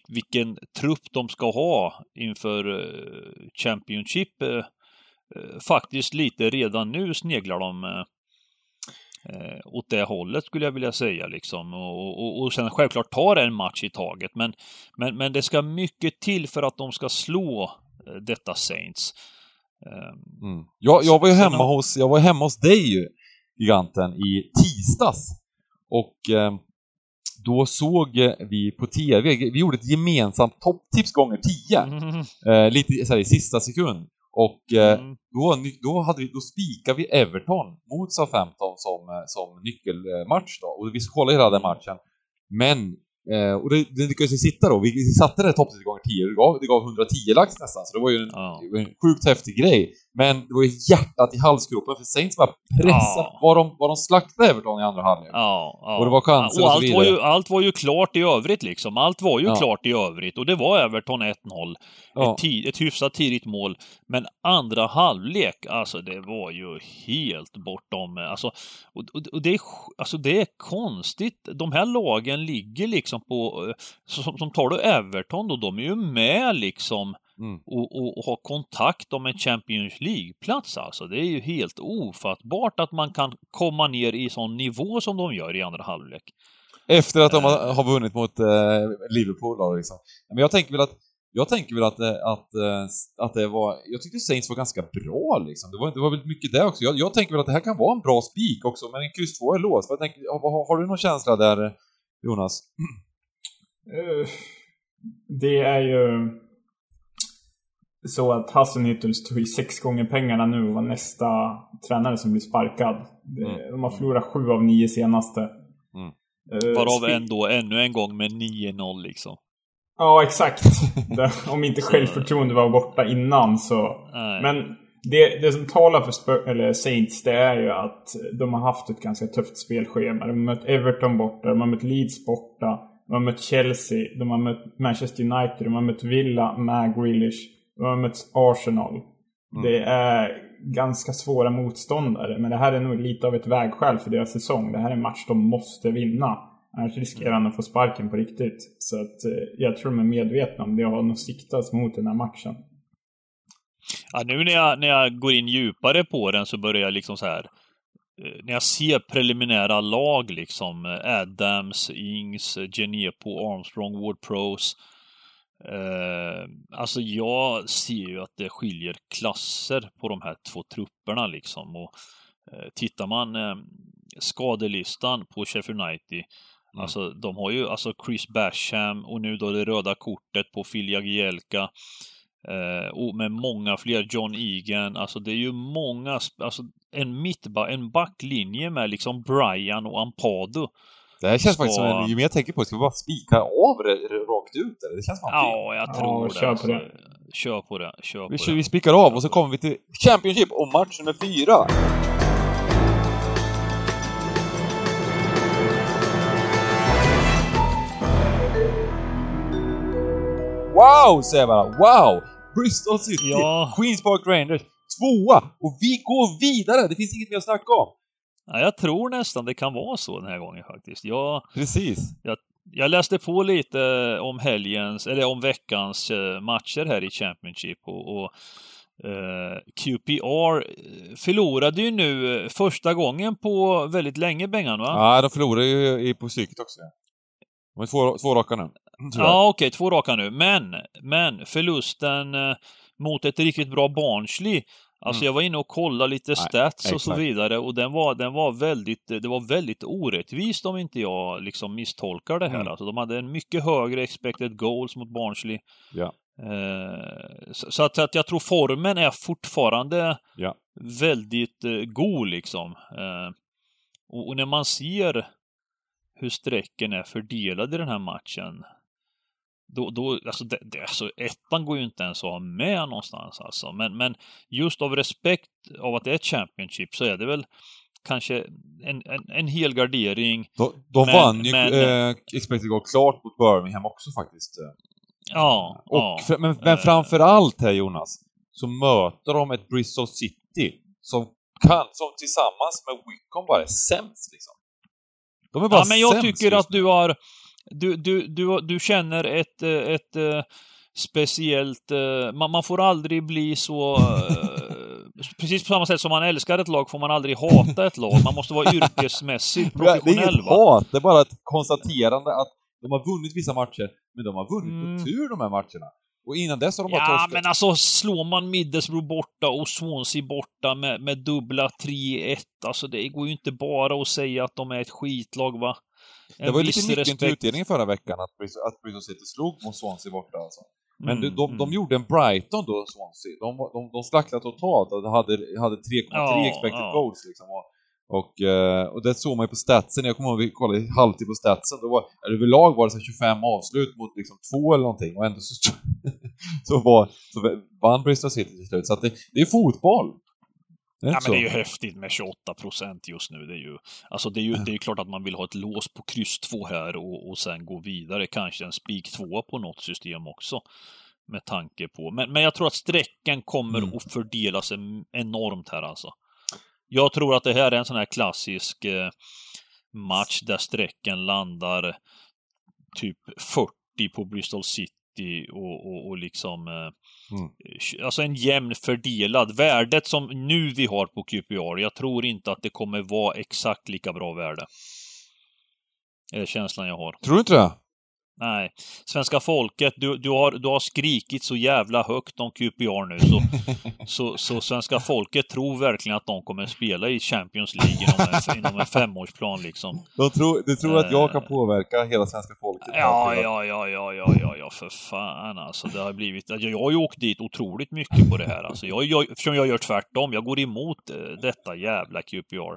vilken trupp de ska ha inför eh, Championship. Eh, Eh, eh, faktiskt lite redan nu sneglar de åt det hållet skulle jag vilja säga liksom. Och, och, och sen självklart tar en match i taget. Men, men, men det ska mycket till för att de ska slå detta Saints. Mm. Jag, jag var ju hemma hos, jag var hemma hos dig, giganten, i tisdags. Och eh, då såg vi på TV, vi gjorde ett gemensamt topptips gånger 10. Mm. Eh, lite så här, i sista sekund. Och eh, mm. då, då, hade vi, då spikade vi Everton mot Southampton som, eh, som nyckelmatch då. Och vi kollade hela den matchen. Men Eh, och det, det lyckades vi sitta då. Vi, vi satte det toppet gånger 10 det gav, det gav 110 lax nästan, så det var ju en, ja. en sjukt häftig grej. Men det var ju hjärtat i halsgropen för Saints bara pressade. Ja. Var, de, var de slaktade Everton i andra halvlek. Ja, ja. Och det var chanser och, och, allt, var ju, allt var ju klart i övrigt liksom. Allt var ju ja. klart i övrigt. Och det var Everton 1-0. Ja. Ett, ett hyfsat tidigt mål. Men andra halvlek, alltså det var ju helt bortom... Alltså, och, och, och det, är, alltså det är konstigt. De här lagen ligger liksom på... Eh, som, som tar du Everton då, de är ju med liksom Mm. Och, och, och, ha kontakt om en Champions League-plats alltså. Det är ju helt ofattbart att man kan komma ner i sån nivå som de gör i andra halvlek. Efter att de har, har vunnit mot eh, Liverpool då liksom. Men jag tänker väl att jag tänker väl att, eh, att, eh, att det var, jag tyckte Saints var ganska bra liksom. Det var, det var väldigt mycket där också. Jag, jag tänker väl att det här kan vara en bra spik också, men en kryss 2 är låst. Jag tänker, har, har, du någon känsla där, Jonas? Uh, det är ju så att Hasselnyttels tog sex gånger pengarna nu och var nästa tränare som blir sparkad. Mm. De har förlorat sju av nio senaste. Mm. Uh, Varav ändå ännu en gång med 9-0 liksom. Ja, exakt. Om inte självförtroende var borta innan så. Nej. Men det, det som talar för Spur eller Saints det är ju att de har haft ett ganska tufft spelschema. De har mött Everton borta, de har mött Leeds borta, de har mött Chelsea, de har mött Manchester United, de har mött Villa med Grealish. De har mött Arsenal. Mm. Det är ganska svåra motståndare, men det här är nog lite av ett vägskäl för deras säsong. Det här är en match de måste vinna. Annars riskerar han att få sparken på riktigt. Så att eh, jag tror de är medvetna om det och har nog siktat mot den här matchen. Ja, nu när jag, när jag går in djupare på den så börjar jag liksom så här eh, när jag ser preliminära lag liksom, eh, Adams, Ings, Genepo, Armstrong, Ward Pros, Eh, alltså jag ser ju att det skiljer klasser på de här två trupperna liksom. Och eh, tittar man eh, skadelistan på Sheffield United mm. Alltså de har ju alltså Chris Basham och nu då det röda kortet på Phil Jagielka. Eh, och med många fler, John Egan, alltså det är ju många, alltså en mittback, en backlinje med liksom Brian och Ampado. Det här känns ska... faktiskt som, ju mer jag tänker på det, ska vi bara spika av det rakt ut eller? Det känns fan Ja, jag tror ja, det. Kör på det. Kör på det. Kör vi, på vi spikar av och så kommer vi till Championship och match nummer fyra. Wow, säger jag bara. Wow! Bristol City, ja. Queens Park Rangers, tvåa! Och vi går vidare! Det finns inget mer att snacka om. Ja, jag tror nästan det kan vara så den här gången faktiskt. Jag, Precis. Jag, jag läste på lite om helgens, eller om veckans eh, matcher här i Championship och, och eh, QPR förlorade ju nu eh, första gången på väldigt länge, Bengan va? Ja, de förlorade ju på psyket också. De är två, två raka nu. Ja, okej, okay, två raka nu. Men, men förlusten eh, mot ett riktigt bra Barnsley Alltså mm. jag var inne och kollade lite stats Nej, och så vidare och den var, den var väldigt, det var väldigt orättvist om inte jag liksom misstolkar det här. Mm. Alltså de hade en mycket högre expected goals mot Barnsley. Ja. Eh, så, så att, att, jag tror formen är fortfarande ja. väldigt eh, god liksom. Eh, och, och, när man ser hur strecken är fördelade i den här matchen då, då, alltså, det, det, alltså ettan går ju inte ens att ha med någonstans alltså. Men, men just av respekt av att det är ett Championship så är det väl kanske en, en, en hel gardering. De, de men, vann ju men, eh, Expected Goal klart mot Birmingham också faktiskt. Ja. Och, ja, men, men framför allt här Jonas, så möter de ett Bristol City som kan, som tillsammans med Wickham bara är sämst liksom. De är bara ja, men jag tycker att du har du, du, du, du känner ett, eh, ett, ett eh, speciellt... Eh, man, man får aldrig bli så... precis på samma sätt som man älskar ett lag får man aldrig hata ett lag. Man måste vara yrkesmässigt professionell. Det är inget hat, det är bara ett konstaterande att de har vunnit vissa matcher, men de har vunnit mm. på tur de här matcherna. Och innan dess har de bara Ja, torskat. men alltså slår man Middlesbrough borta och Swansea borta med, med dubbla 3-1, alltså det går ju inte bara att säga att de är ett skitlag va. Det var ju lite nyckeln till utdelningen förra veckan att, att Bristol City slog mot Swansea borta alltså. Men mm, de, de, mm. gjorde en Brighton då, Swansea. De, de, de slacklade totalt och hade, hade 3,3 ja, expected ja. goals liksom. Och, och, eh, och det såg man ju på statsen, jag kommer ihåg att vi kollade halvtid på statsen, då var, överlag var det så 25 avslut mot liksom två eller någonting och ändå så, så, var, så vann Bristol City till slut. Så att det, det är fotboll. Det ja, men det är ju häftigt med 28 procent just nu. Det är ju, alltså det är ju det är klart att man vill ha ett lås på kryss 2 här och, och sen gå vidare. Kanske en spik 2 på något system också. Med tanke på, men, men jag tror att strecken kommer mm. att fördela sig enormt här alltså. Jag tror att det här är en sån här klassisk eh, match där strecken landar typ 40 på Bristol City och, och, och liksom eh, Mm. Alltså en jämn fördelad. Värdet som nu vi har på QPR, jag tror inte att det kommer vara exakt lika bra värde. Det är känslan jag har. Tror du inte det? Nej. Svenska folket, du, du, har, du har skrikit så jävla högt om QPR nu så, så, så svenska folket tror verkligen att de kommer spela i Champions League inom en, inom en femårsplan liksom. De tror, du tror att jag kan eh. påverka hela svenska folket? Ja, ja, ja, ja, ja, ja, ja, för fan alltså. Det har blivit, jag, jag har ju åkt dit otroligt mycket på det här alltså. Jag, jag, eftersom jag gör tvärtom, jag går emot eh, detta jävla QPR.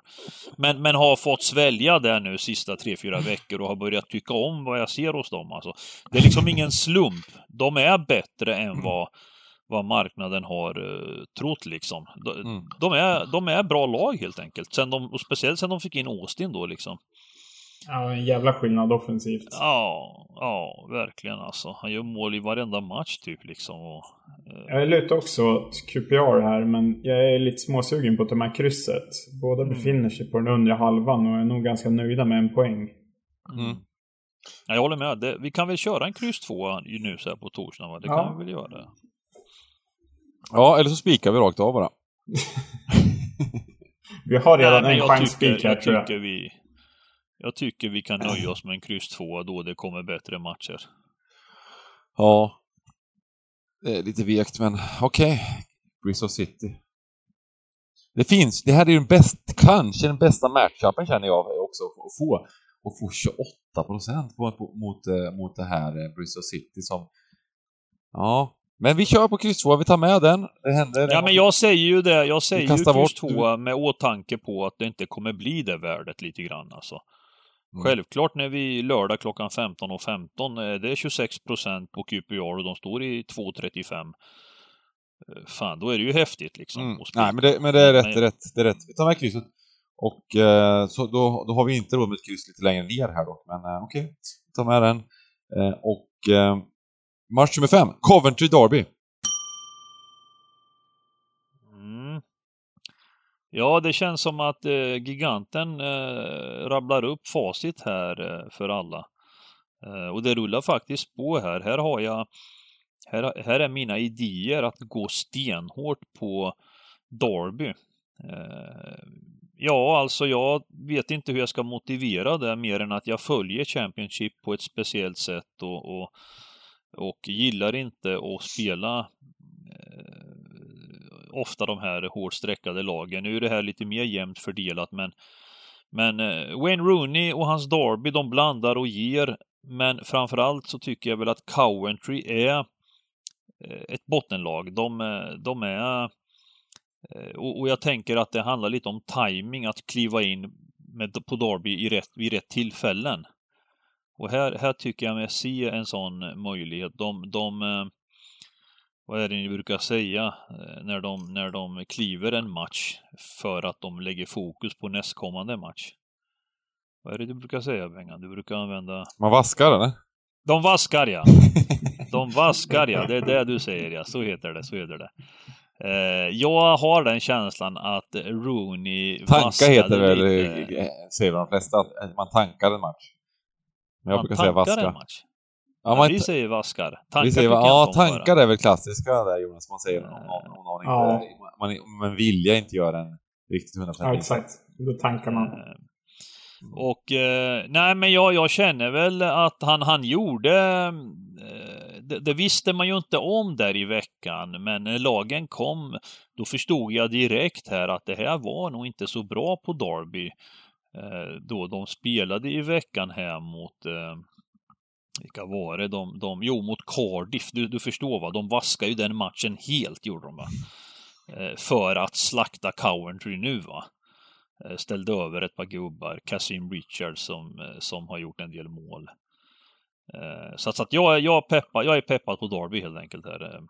Men, men har fått svälja det nu sista tre, fyra veckor och har börjat tycka om vad jag ser hos dem dem. Alltså, det är liksom ingen slump. De är bättre än mm. vad, vad marknaden har uh, trott liksom. De, mm. de, är, de är bra lag helt enkelt. Sen de, och speciellt sen de fick in Austin då liksom. Ja, en jävla skillnad offensivt. Ja, ja, verkligen alltså. Han gör mål i varenda match typ liksom. Och, uh... Jag lutar också åt QPR här, men jag är lite småsugen på att ta med krysset. Båda mm. befinner sig på den undre halvan och är nog ganska nöjda med en poäng. Mm. Jag håller med. Det, vi kan väl köra en kryss 2 nu så här på torsdagen? Va? Det ja. kan vi väl göra. Ja, eller så spikar vi rakt av bara. vi har redan Nej, en chans spik här tror jag. Vi, jag tycker vi kan nöja oss med en kryss 2 då det kommer bättre matcher. Ja. Det är lite vekt, men okej. Okay. Bristol City. Det finns, det här är ju den bästa, kanske den bästa matchupen känner jag också att få och få 28 procent mot, mot, eh, mot det här eh, Bristol City som... Ja, men vi kör på kryss 2, vi tar med den. Det händer. Ja, men jag säger ju det. Jag säger ju kryss 2 med åtanke på att det inte kommer bli det värdet lite grann alltså. Mm. Självklart när vi lördag klockan 15.15 15, det är 26 procent på QPR och de står i 2.35. Eh, fan, då är det ju häftigt liksom. Mm. Nej, men det, men det är rätt, är rätt, det är rätt. Vi tar med krysset. Och eh, så då, då har vi inte råd med ett kryss lite längre ner här dock, men eh, okej, okay. ta med den. Eh, och eh, match nummer fem, Coventry Derby. Mm. Ja, det känns som att eh, giganten eh, rabblar upp facit här eh, för alla. Eh, och det rullar faktiskt på här. Här har jag här, här är mina idéer att gå stenhårt på Derby. Eh, Ja, alltså jag vet inte hur jag ska motivera det mer än att jag följer Championship på ett speciellt sätt och, och, och gillar inte att spela eh, ofta de här hårt streckade lagen. Nu är det här lite mer jämnt fördelat men men eh, Wayne Rooney och hans Derby, de blandar och ger. Men framförallt så tycker jag väl att Coventry är eh, ett bottenlag. De, eh, de är och, och, jag tänker att det handlar lite om timing att kliva in med, på Derby i rätt, vid rätt tillfällen. Och här, här tycker jag mig se en sån möjlighet. De, de eh, vad är det ni brukar säga eh, när de, när de kliver en match för att de lägger fokus på nästkommande match? Vad är det du brukar säga Bengan? Du brukar använda... Man vaskar eller? De vaskar ja! De vaskar ja, det är det du säger ja. Så heter det, så heter det. Eh, jag har den känslan att Rooney Tanka heter väl, lite... Eh, säger de flesta, att man tankar en match. Men jag man brukar säga vaska. En match. Ja, man, vi säger vaskar. Tankar vi säger, ja, tankar är väl klassiska där Jonas, man säger om någon, någon ja. inte, man, man vilja inte göra en riktigt 100% Ja, exakt. Då tankar man. Eh, och eh, nej, men jag, jag känner väl att han, han gjorde eh, det, det, visste man ju inte om där i veckan, men när lagen kom, då förstod jag direkt här att det här var nog inte så bra på Derby. Eh, då de spelade i veckan här mot eh, vilka var det? De, de, jo, mot Cardiff. Du, du förstår va? De vaskade ju den matchen helt, gjorde de va? Eh, för att slakta Coventry nu va? Eh, ställde över ett par gubbar. Cassim Richards som, eh, som har gjort en del mål. Eh, så, så att jag, jag, peppar, jag är peppad på Derby helt enkelt. Här.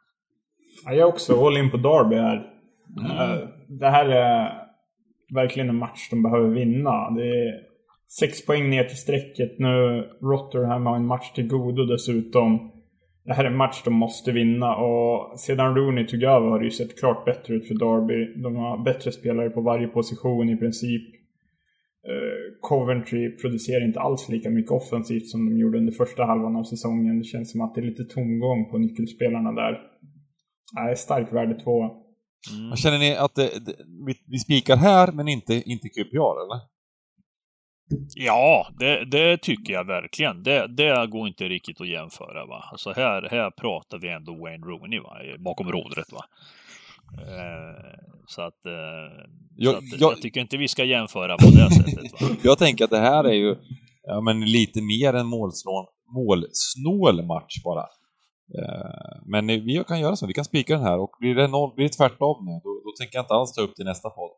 Ja, jag är också all in på Derby här. Mm. Det här är verkligen en match de behöver vinna. Det är sex poäng ner till strecket nu. Rotherham har en match till godo dessutom. Det här är en match de måste vinna och sedan Rooney tog över har det ju sett klart bättre ut för Derby. De har bättre spelare på varje position i princip. Eh, Coventry producerar inte alls lika mycket offensivt som de gjorde under första halvan av säsongen. Det känns som att det är lite tomgång på nyckelspelarna där. Nej, stark värde två. Mm. Känner ni att det, det, vi, vi spikar här men inte, inte QPR eller? Ja, det, det, tycker jag verkligen. Det, det går inte riktigt att jämföra. Va? Alltså här, här pratar vi ändå Wayne Rooney va? bakom rodret. Va? Eh, så att, eh, jag, så att jag, jag, tycker inte vi ska jämföra på det sättet. Va? jag tänker att det här är ju ja, men lite mer en målsnål, målsnål match bara. Eh, men vi kan göra så, vi kan spika den här och blir det, noll, blir det tvärtom nu, då, då tänker jag inte alls ta upp till nästa podd.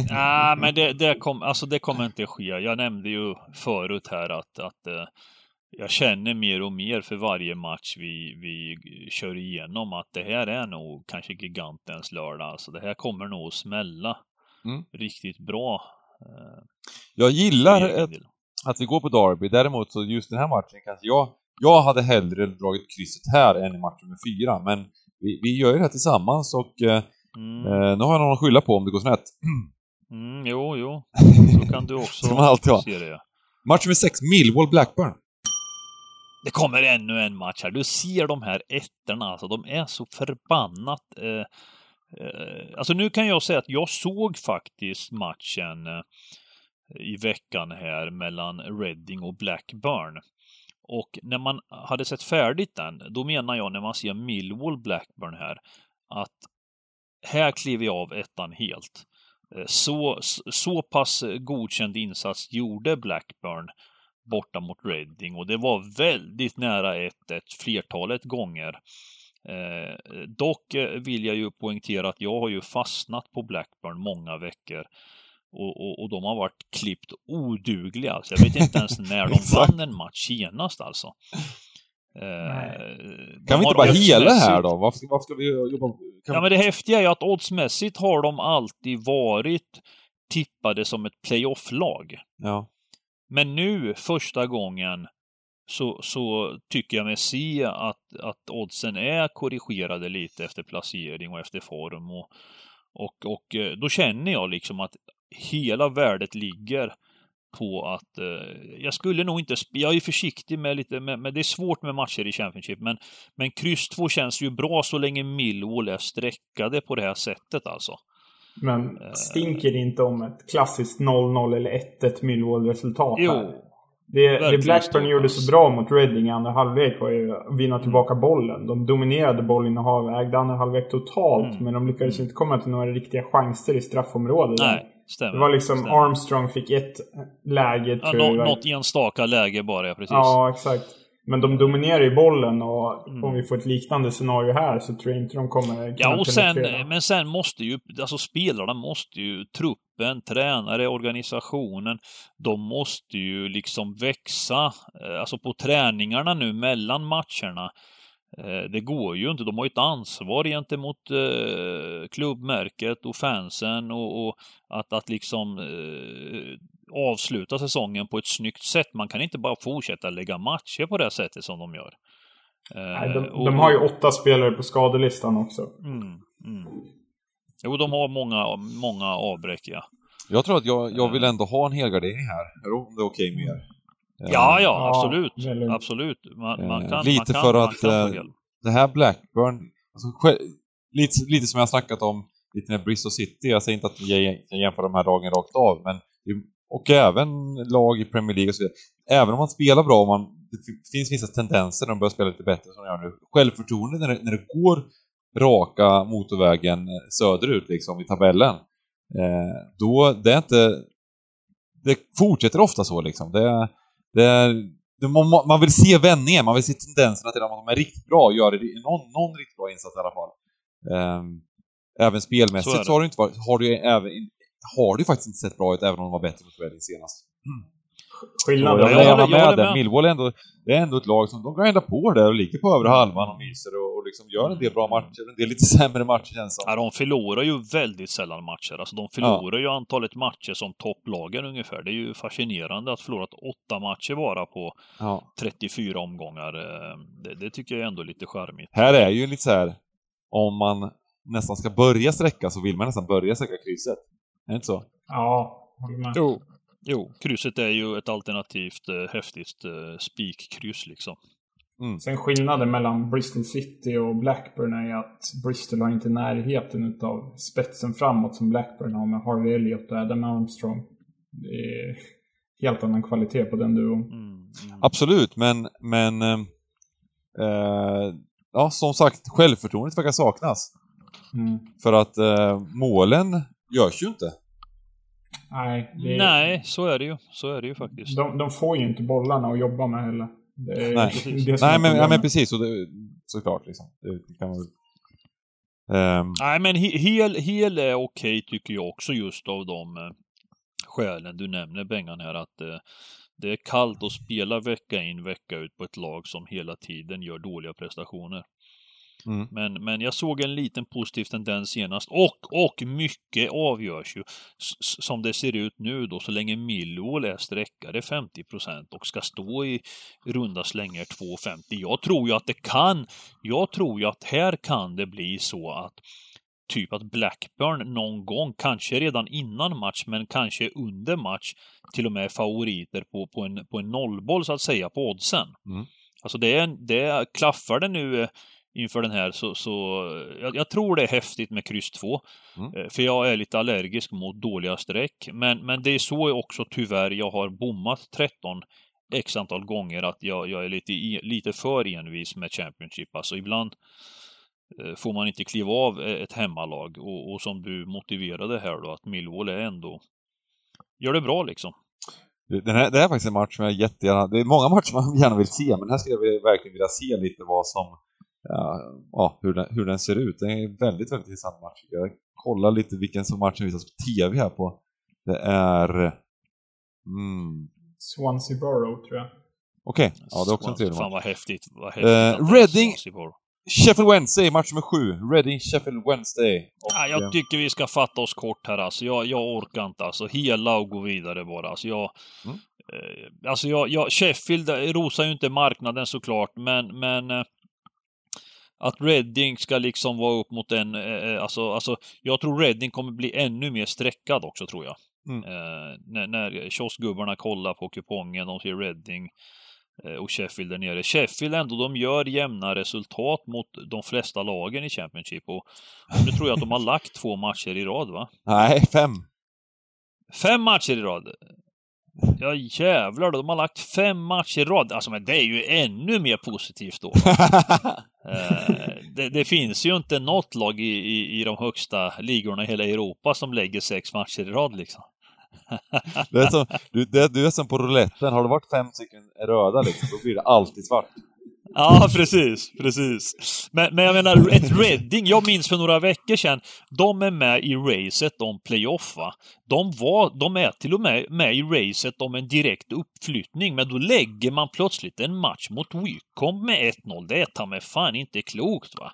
Nej, men det, det, kom, alltså det kommer inte ske. Jag nämnde ju förut här att, att jag känner mer och mer för varje match vi, vi kör igenom att det här är nog kanske gigantens lördag. Alltså det här kommer nog att smälla mm. riktigt bra. Uh, jag gillar ett, att vi går på Derby. Däremot så just den här matchen kanske jag jag hade hellre dragit krysset här än i match nummer fyra, men vi, vi gör ju det här tillsammans och uh, Mm. Eh, nu har jag någon att skylla på om det går snett. Mm, jo, jo. Så kan du också se det. Match nummer 6, Millwall-Blackburn. Det kommer ännu en match här. Du ser de här ettorna, alltså de är så förbannat... Eh, eh, alltså nu kan jag säga att jag såg faktiskt matchen eh, i veckan här mellan Reading och Blackburn. Och när man hade sett färdigt den, då menar jag när man ser Millwall Blackburn här, att här kliver jag av ettan helt. Eh, så, så pass godkänd insats gjorde Blackburn borta mot Reading och det var väldigt nära 1-1 flertalet gånger. Eh, dock eh, vill jag ju poängtera att jag har ju fastnat på Blackburn många veckor och, och, och de har varit klippt odugliga. Så jag vet inte ens när de vann en match senast alltså. Eh, kan vi inte bara hela här då? Varför, varför ska vi jobba? Kan... Ja men det häftiga är ju att oddsmässigt har de alltid varit tippade som ett playoff-lag. Ja. Men nu, första gången, så, så tycker jag mig se att, att oddsen är korrigerade lite efter placering och efter form. Och, och, och eh, då känner jag liksom att hela värdet ligger på att eh, jag skulle nog inte, jag är försiktig med lite, med, med, det är svårt med matcher i Championship, men, men kryss 2 känns ju bra så länge Millwall är streckade på det här sättet alltså. Men eh. stinker det inte om ett klassiskt 0-0 eller 1-1 Millwall-resultat Jo. Det, det Blackburn gjorde så bra mot Reading i andra halvlek var ju att vinna tillbaka mm. bollen. De dominerade bollinnehav, ägde andra halvlek totalt, mm. men de lyckades inte komma till några riktiga chanser i straffområdet. Nej. Stämmer. Det var liksom Stämmer. Armstrong fick ett läge ja, tror jag. Något enstaka läge bara, ja precis. Ja, exakt. Men de dominerar ju bollen och mm. om vi får ett liknande scenario här så tror jag inte de kommer Ja, och sen, men sen måste ju, alltså spelarna måste ju, truppen, tränare, organisationen, de måste ju liksom växa, eh, alltså på träningarna nu mellan matcherna. Eh, det går ju inte. De har ju ett ansvar gentemot eh, klubbmärket och fansen och, och att, att liksom eh, avsluta säsongen på ett snyggt sätt. Man kan inte bara fortsätta lägga matcher på det sättet som de gör. Nej, de, och, de har ju åtta spelare på skadelistan också. Mm, mm. Jo, de har många, många avbräck, ja. Jag tror att jag, jag vill ändå ha en helgardering här, om det är okej okay med er. Ja, ja, absolut. Ja, absolut. Man, man kan, lite man kan, för att eh, det här Blackburn, alltså, lite, lite som jag snackat om lite med Bristol City, jag säger inte att jag kan jämföra de här lagen rakt av, men och även lag i Premier League och så vidare. Även om man spelar bra och man, det finns vissa tendenser när de börjar spela lite bättre som de gör nu. Självförtroende när det, när det går raka motorvägen söderut liksom i tabellen. Eh, då, det är inte... Det fortsätter ofta så liksom. Det, det, det man, man vill se vändningen, man vill se tendenserna till att de är riktigt bra, gör det, någon, någon riktigt bra insats i alla fall. Eh, även spelmässigt så, så har det inte varit, har det även har det ju faktiskt inte sett bra ut, även om de var bättre mot Reading senast. Mm. Skillnaden... Jag, jag, jag, med, med det. Millwall är ändå, det är ändå ett lag som de grindar på där och ligger på övre halvan och myser och, och liksom gör en del bra matcher, en del lite sämre matcher känns som. Ja, de förlorar ju väldigt sällan matcher. Alltså de förlorar ja. ju antalet matcher som topplagen ungefär. Det är ju fascinerande att förlorat åtta matcher bara på ja. 34 omgångar. Eh, det, det, tycker jag är ändå lite charmigt. Här är ju lite så här, om man nästan ska börja sträcka så vill man nästan börja sträcka krysset. Är det inte så? Ja, håller med. Jo, jo, krysset är ju ett alternativt eh, häftigt eh, spikkryss liksom. Mm. Sen skillnaden mellan Bristol City och Blackburn är att Bristol har inte närheten av spetsen framåt som Blackburn har med Harvey Elliott och Adam Armstrong. Det är helt annan kvalitet på den duon. Mm, mm. Absolut, men, men eh, eh ja, som sagt, självförtroendet verkar saknas. Mm. För att eh, målen görs ju inte. Nej, det... Nej, så är det ju. Så är det ju faktiskt. De, de får ju inte bollarna att jobba med heller. Det Nej, det Nej men, ja, men precis. Och det, såklart liksom. Det kan man um... Nej, men hel, hel är okej tycker jag också just av de eh, skälen du nämner Bengan här att eh, det är kallt att spela vecka in vecka ut på ett lag som hela tiden gör dåliga prestationer. Mm. Men, men jag såg en liten positiv tendens senast och, och mycket avgörs ju som det ser ut nu då så länge Millwall är sträckare 50% och ska stå i runda slängar 2,50. Jag tror ju att det kan, jag tror ju att här kan det bli så att typ att Blackburn någon gång, kanske redan innan match, men kanske under match, till och med favoriter på, på, en, på en nollboll så att säga på oddsen. Mm. Alltså det, är, det klaffar det nu inför den här så, så jag, jag, tror det är häftigt med kryss 2. Mm. Eh, för jag är lite allergisk mot dåliga streck. Men, men det är så också tyvärr jag har bommat 13 x antal gånger att jag, jag är lite, lite för envis med Championship. Alltså ibland eh, får man inte kliva av eh, ett hemmalag och, och som du motiverade här då att Millwall är ändå gör det bra liksom. Den här, det här är faktiskt en match som jag jättegärna, det är många matcher man gärna vill se, men här skulle jag verkligen vilja se lite vad som ja, hur, den, hur den ser ut. Det är en väldigt, väldigt intressant match. Jag kollar lite vilken som matchen visas på TV här på. Det är... Mm. Swansea Borough, tror jag. Okej, okay. ja det är också en trevlig match. Fan vad häftigt. Vad häftigt uh, Reading... Sheffield Wednesday, match nummer sju. Reading, Sheffield Wednesday. Och, ja, jag tycker vi ska fatta oss kort här alltså. Jag, jag orkar inte alltså. Hela och gå vidare bara. Alltså jag... Mm. Eh, alltså jag, jag, Sheffield rosar ju inte marknaden såklart, men, men eh, att Redding ska liksom vara upp mot en, eh, eh, alltså, alltså jag tror Redding kommer bli ännu mer streckad också tror jag. Mm. Eh, när, när kioskgubbarna kollar på kupongen, de ser Redding eh, och Sheffield där nere. Sheffield ändå, de gör jämna resultat mot de flesta lagen i Championship och, och nu tror jag att de har lagt två matcher i rad va? Nej, fem. Fem matcher i rad? Ja jävlar, de har lagt fem matcher i rad. Alltså men det är ju ännu mer positivt då. eh, det, det, finns ju inte något lag i, i, i de högsta ligorna i hela Europa som lägger sex matcher i rad liksom. det är som, du, det, du är som på rouletten, har det varit fem stycken röda liksom, då blir det alltid svart. Ja, precis, precis. Men, men jag menar, ett Reading, jag minns för några veckor sedan, de är med i racet om playoff va. De, var, de är till och med med i racet om en direkt uppflyttning, men då lägger man plötsligt en match mot Wycombe med 1-0. Det är ta mig fan inte klokt va.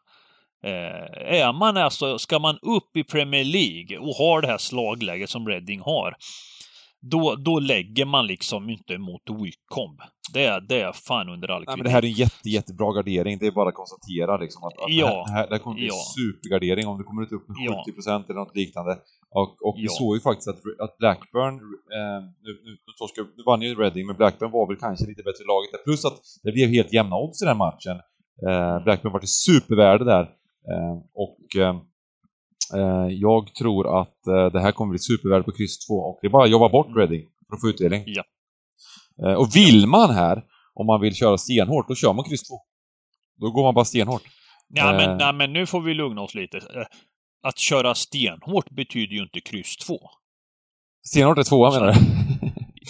Eh, är man alltså, ska man upp i Premier League och har det här slagläget som Reading har, då, då lägger man liksom inte mot Wycombe. Det är, det är fan under all kritik. men Det här är en jätte, jättebra gardering, det är bara att konstatera liksom att, att ja, det här, det här kommer bli ja. supergardering om det kommer ut upp med 70 procent eller något liknande. Och, och vi såg ju faktiskt att, att Blackburn, eh, nu, nu, nu, nu vann ju Reading, men Blackburn var väl kanske lite bättre laget där. Plus att det blev helt jämna odds i den matchen. Eh, Blackburn var till supervärde där. Eh, och Eh, jag tror att eh, det här kommer bli supervärde på kryss 2 och det är bara att jobba bort mm. Reading för att få utdelning. Ja. Eh, och vill man här, om man vill köra stenhårt, då kör man kryss 2. Då går man bara stenhårt. Ja, men, nej, men nu får vi lugna oss lite. Att köra stenhårt betyder ju inte kryss 2. Stenhårt är tvåa menar du?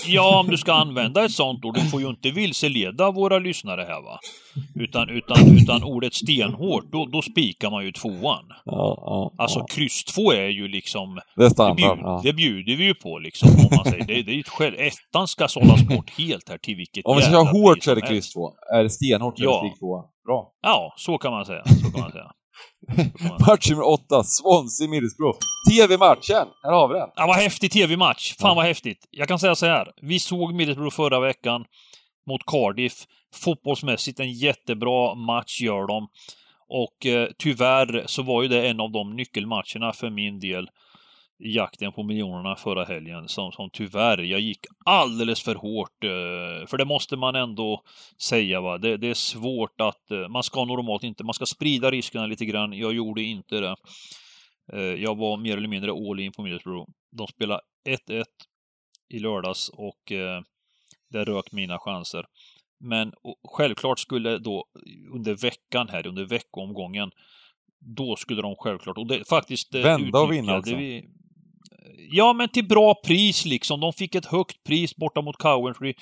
Ja, om du ska använda ett sånt ord. Du får ju inte vilseleda våra lyssnare här va. Utan, utan, utan ordet stenhårt, då, då spikar man ju tvåan. Ja, ja, alltså ja. kryss två är ju liksom... Det är standard. Det, bjud, ja. det bjuder vi ju på liksom, om man säger. Det, det är själv, ettan ska sållas bort helt här till vilket Om vi ska hårt så är det kryss två. Är det stenhårt så är det spik tvåa. Bra. Ja, så kan man säga. Så kan man säga. Match nummer åtta, Swansea Middlesbrough. TV-matchen! Här har vi den. Ja, vad häftig TV-match. Fan ja. vad häftigt. Jag kan säga så här. Vi såg Middlesbrough förra veckan mot Cardiff. Fotbollsmässigt en jättebra match gör de. Och eh, tyvärr så var ju det en av de nyckelmatcherna för min del jakten på miljonerna förra helgen som, som tyvärr, jag gick alldeles för hårt. Eh, för det måste man ändå säga va. Det, det är svårt att, eh, man ska normalt inte, man ska sprida riskerna lite grann. Jag gjorde inte det. Eh, jag var mer eller mindre all in på Middlesbrough. De spelade 1-1 i lördags och det rök mina chanser. Men självklart skulle då under veckan här, under veckomgången, då skulle de självklart, och det faktiskt Vända och vinna alltså? Vi, Ja, men till bra pris liksom. De fick ett högt pris borta mot Coventry.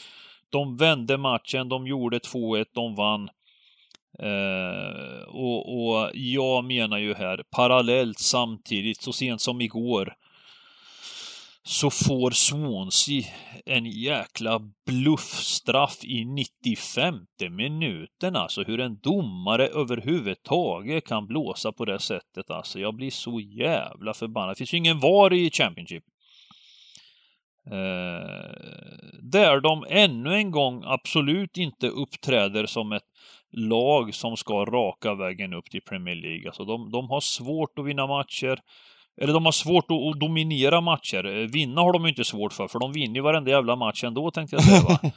De vände matchen, de gjorde 2-1, de vann. Eh, och, och jag menar ju här, parallellt samtidigt, så sent som igår, så får Swansea en jäkla bluffstraff i 95 minuten. Alltså hur en domare överhuvudtaget kan blåsa på det sättet. Alltså jag blir så jävla förbannad. Det finns ju ingen VAR i Championship. Eh, där de ännu en gång absolut inte uppträder som ett lag som ska raka vägen upp till Premier League. Alltså de, de har svårt att vinna matcher. Eller de har svårt att, att dominera matcher. Eh, vinna har de inte svårt för, för de vinner ju varenda jävla match ändå tänkte jag säga va.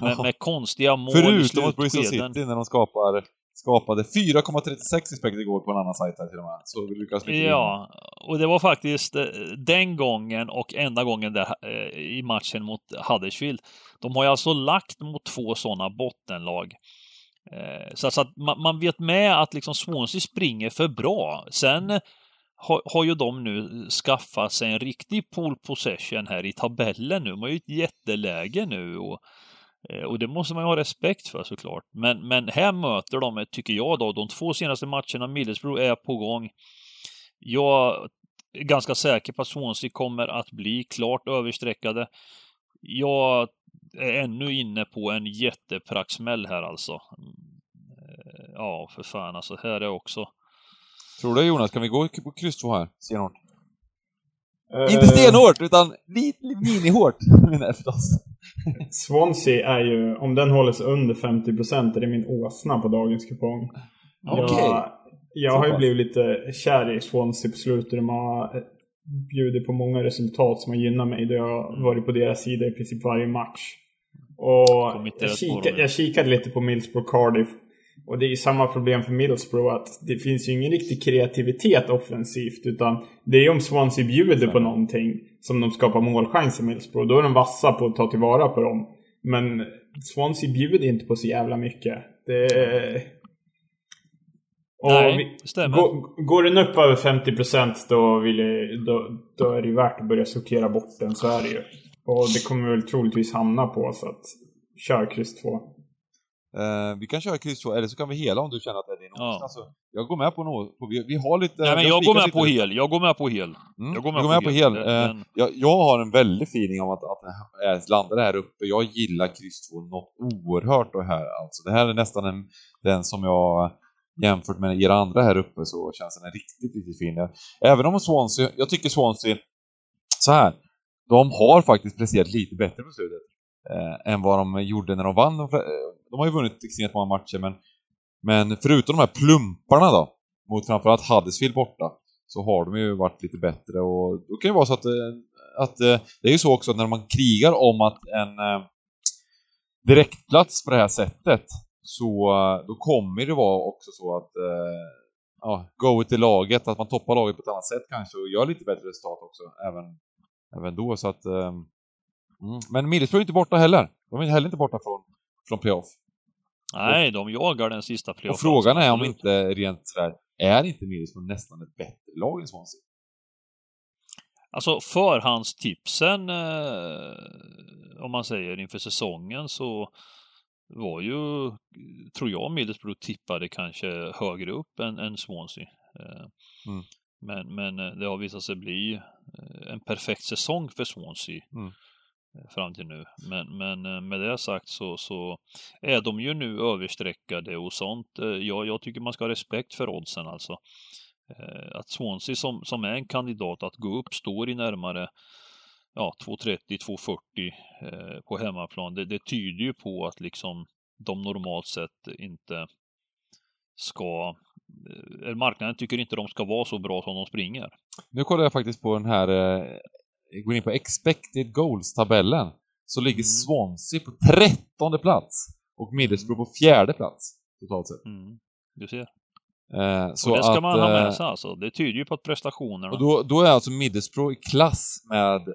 Med, med konstiga mål Förutom mot Bristol City när de skapar skapade 4,36 expected igår på en annan sajt här till och med. Så vi lyckas mycket Ja, och det var faktiskt eh, den gången och enda gången där, eh, i matchen mot Huddersfield. De har ju alltså lagt mot två sådana bottenlag. Så, att man vet med att liksom Swansea springer för bra. Sen har, har ju de nu skaffat sig en riktig pole possession här i tabellen nu. De har ju ett jätteläge nu och, eh, och det måste man ju ha respekt för såklart. Men, men här möter de, tycker jag då, de två senaste matcherna, Middlesbrough är på gång. Jag är ganska säker på att Swansea kommer att bli klart överstreckade. Jag är ännu inne på en jättepraxmäll här alltså. Mm, eh, ja, för fan alltså. Här är också Tror du Jonas, kan vi gå på kryss 2 här? Stenhårt? Uh, Inte stenhårt, utan lite minihårt menar jag förstås. Swansea är ju, om den håller sig under 50% är det min åsna på dagens kupong. Okej. Okay. Jag, jag har ju blivit lite kär i Swansea på slutet. De har bjudit på många resultat som har gynnat mig. Då jag har varit på deras sida i princip varje match. Och jag, kika, jag kikade lite på Millsborough Cardiff. Och det är ju samma problem för Middlesbrough att det finns ju ingen riktig kreativitet offensivt utan det är ju om Swansea bjuder på någonting som de skapar målchans i Middlesbrough. Då är de vassa på att ta tillvara på dem. Men Swansea bjuder inte på så jävla mycket. Det. Och Nej, det stämmer. Går, går den upp över 50% då, vill jag, då, då är det värt att börja sortera bort den. Så är det ju. Och det kommer väl troligtvis hamna på så att kör kryss 2. Uh, vi kan köra kryss 2, eller så kan vi hela om du känner att det är din ja. alltså, Jag går med på något. Vi, vi har lite... Nej, men jag går med på hel. Jag går med på hel. Mm, jag går med, går med på, hel. På hel. Uh, jag, jag, har en väldig feeling om att, att jag landar här uppe. Jag gillar kryss 2 något oerhört och här. Alltså, det här är nästan en, den som jag jämfört med er andra här uppe så känns den riktigt, riktigt fin. Även om Swansea, jag tycker Swansea, så här, de har faktiskt presterat lite bättre på slutet eh, än vad de gjorde när de vann. Eh, de har ju vunnit extremt många matcher, men, men förutom de här plumparna då, mot framförallt Huddersfield borta, så har de ju varit lite bättre och då kan det vara så att, eh, att eh, det är ju så också att när man krigar om att en direktplats på det här sättet så då kommer det vara också så att ja, go i laget, att man toppar laget på ett annat sätt kanske och gör lite bättre resultat också även, även då så att Mm. Men Middlesbrough är inte borta heller. De är heller inte borta från, från playoff. Nej, de jagar den sista playoffen. Och frågan är om inte rent sådär, är inte Middlesbrough nästan ett bättre lag än Swansea? Alltså förhandstipsen, eh, om man säger inför säsongen så var ju, tror jag, Middlesbrough tippade kanske högre upp än, än Swansea. Eh, mm. Men, men eh, det har visat sig bli eh, en perfekt säsong för Swansea. Mm fram till nu. Men, men eh, med det sagt så, så är de ju nu överstreckade och sånt. Eh, jag, jag tycker man ska ha respekt för oddsen alltså. Eh, att Swansea som, som är en kandidat att gå upp står i närmare ja, 2.30-2.40 på hemmaplan. Det, det tyder ju på att liksom de normalt sett inte ska marknaden tycker inte de ska vara så bra som de springer. Nu kollar jag faktiskt på den här går in på expected goals-tabellen så ligger mm. Swansea på trettonde plats och Middlesbrough på fjärde plats totalt sett. Mm. Du ser. Eh, så och det ska att, man ha med eh, sig alltså. Det tyder ju på att prestationerna... Och då, då är alltså Middlesbrough i klass med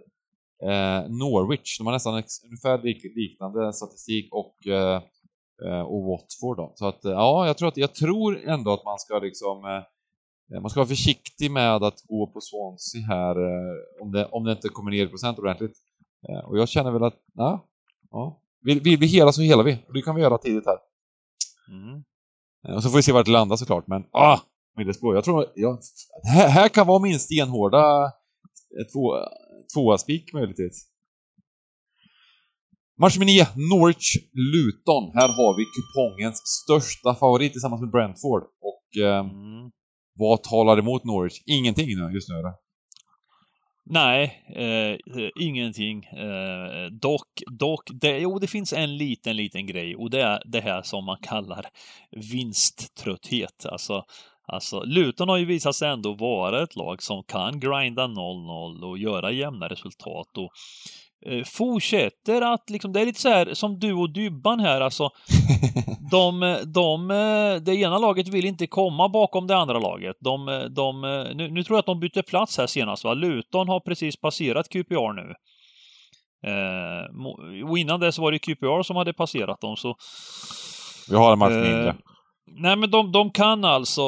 eh, Norwich. De har nästan ungefär lik, liknande statistik och, eh, eh, och Watford då. Så att, eh, ja, jag tror, att, jag tror ändå att man ska liksom man ska vara försiktig med att gå på Swansea här eh, om det, om det inte kommer ner i procent ordentligt. Eh, och jag känner väl att, ja, ja. Vill, vill vi hela så helar vi. Och det kan vi göra tidigt här. Mm. Och så får vi se vart det landar såklart, men ah! Middlesbrough, jag tror, ja, här, här kan vara min stenhårda två, tvåa spik möjligtvis. Match med 9, Norwich-Luton. Här har vi kupongens största favorit tillsammans med Brentford. Och eh, mm. Vad talar emot Norwich? Ingenting nu, just nu eller? Nej, eh, ingenting. Eh, dock, dock det, jo, det finns en liten, liten grej och det är det här som man kallar vinsttrötthet. Alltså, alltså Luton har ju visat sig ändå vara ett lag som kan grinda 0-0 och göra jämna resultat. Och fortsätter att liksom, det är lite så här som du och Dybban här alltså. De, de, det ena laget vill inte komma bakom det andra laget. De, de, nu, nu tror jag att de bytte plats här senast va. Luton har precis passerat QPR nu. Eh, och innan dess var det QPR som hade passerat dem så... Vi har en match mindre. Eh, nej men de, de kan alltså,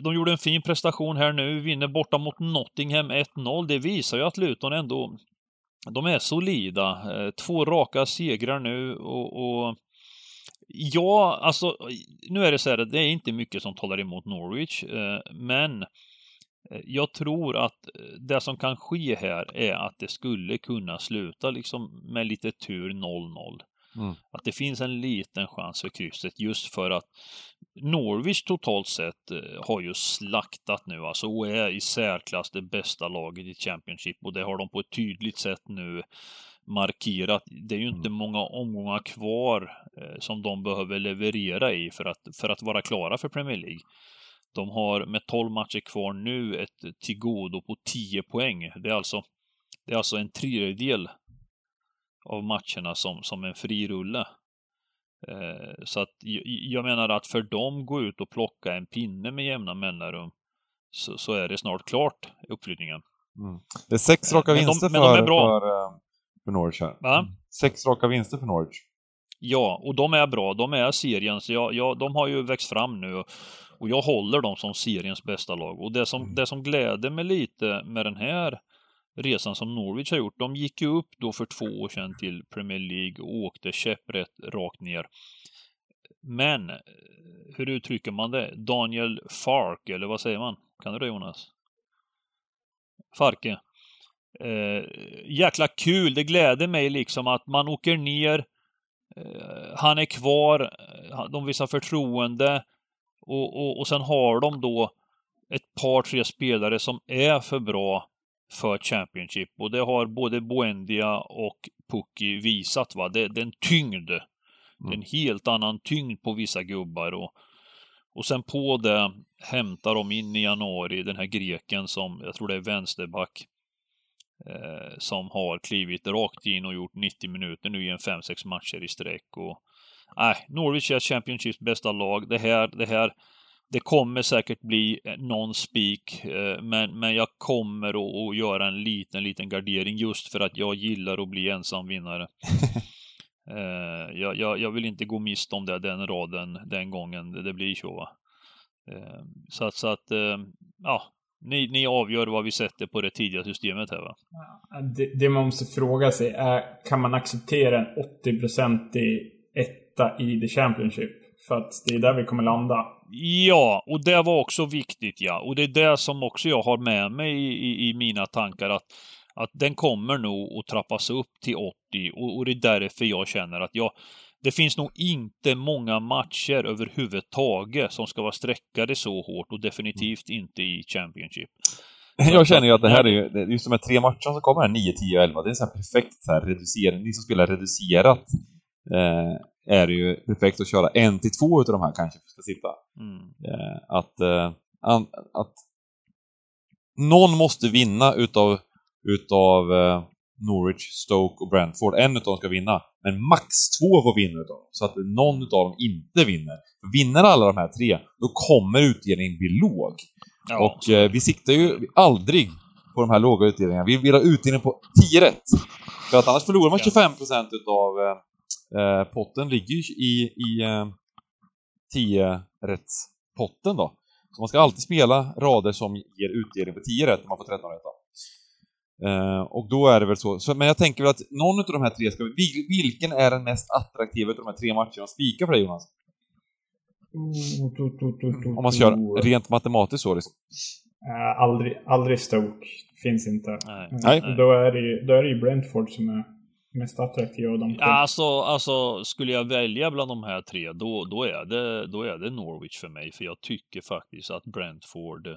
de gjorde en fin prestation här nu, vinner borta mot Nottingham 1-0. Det visar ju att Luton ändå de är solida. Eh, två raka segrar nu och, och Ja, alltså nu är det så här, det är inte mycket som talar emot Norwich, eh, men eh, jag tror att det som kan ske här är att det skulle kunna sluta liksom med lite tur 0-0. Mm. Att det finns en liten chans för krysset just för att Norwich totalt sett eh, har ju slaktat nu alltså och är i särklass det bästa laget i Championship och det har de på ett tydligt sätt nu markerat. Det är ju inte mm. många omgångar kvar eh, som de behöver leverera i för att, för att vara klara för Premier League. De har med 12 matcher kvar nu ett tillgodo på 10 poäng. Det är alltså, det är alltså en tredjedel av matcherna som, som en fri rulle. Eh, så att jag menar att för dem gå ut och plocka en pinne med jämna mellanrum så, så är det snart klart, uppflyttningen. Mm. Det är sex raka vinster de, för, för, eh, för Norwich här. Va? Mm. Sex raka vinster för Norwich. Ja, och de är bra. De är serien, så ja, ja, de har ju växt fram nu. Och jag håller dem som seriens bästa lag. Och det som, mm. det som gläder mig lite med den här resan som Norwich har gjort, de gick ju upp då för två år sedan till Premier League och åkte käpprätt rakt ner. Men, hur uttrycker man det? Daniel Fark, eller vad säger man? Kan du det Jonas? Farke. Eh, jäkla kul, det gläder mig liksom att man åker ner, eh, han är kvar, eh, de visar förtroende och, och, och sen har de då ett par, tre spelare som är för bra för Championship och det har både Buendia och Pucki visat. Va? Det, det är en tyngd. Mm. Det är en helt annan tyngd på vissa gubbar och, och sen på det hämtar de in i januari den här greken som, jag tror det är vänsterback, eh, som har klivit rakt in och gjort 90 minuter nu i en 5-6 matcher i sträck. Och, nej, Norwich är Championships bästa lag. Det här, det här, det kommer säkert bli någon spik, eh, men, men jag kommer att, göra en liten, liten gardering just för att jag gillar att bli ensam vinnare. eh, jag, jag, jag, vill inte gå miste om det, den raden, den gången det, det blir så. Va? Eh, så att, så att eh, ja, ni, ni avgör vad vi sätter på det tidiga systemet här va? Det, det man måste fråga sig är, kan man acceptera en 80-procentig etta i the Championship? För att det är där vi kommer landa. Ja, och det var också viktigt ja. Och det är det som också jag har med mig i, i, i mina tankar att, att den kommer nog att trappas upp till 80 och, och det är därför jag känner att jag, det finns nog inte många matcher överhuvudtaget som ska vara streckade så hårt och definitivt inte i Championship. Jag känner ju att det här är ju, just de här tre matcherna som kommer här, 9, 10 och 11, det är här perfekt så här reducering, ni som spelar reducerat eh, är det ju perfekt att köra en till två utav de här kanske ska sitta. Mm. Eh, att, eh, an, att någon måste vinna utav, utav eh, Norwich, Stoke och Brentford. En utav dem ska vinna, men max två får vinna utav dem. Så att någon utav dem inte vinner. För vinner alla de här tre, då kommer utdelningen bli låg. Ja, och eh, vi siktar ju aldrig på de här låga utdelningarna. Vi vill ha utdelning på 10 rätt. För att annars förlorar man 25% utav eh, eh, potten ligger ju i, i eh, 10 rätts potten då. Så man ska alltid spela rader som ger utdelning på 10 rätt om man får 13 rätt då. Uh, och då är det väl så. så. Men jag tänker väl att någon av de här tre ska Vilken är den mest attraktiva av de här tre matcherna att spika för dig Jonas? Mm, Om man göra rent matematiskt så liksom. Aldrig, aldrig Stoke. Finns inte. Nej. Nej. Då, är det, då är det ju Brentford som är mest attraktiva av de tre. Alltså, alltså, skulle jag välja bland de här tre, då, då, är det, då är det Norwich för mig. För jag tycker faktiskt att Brentford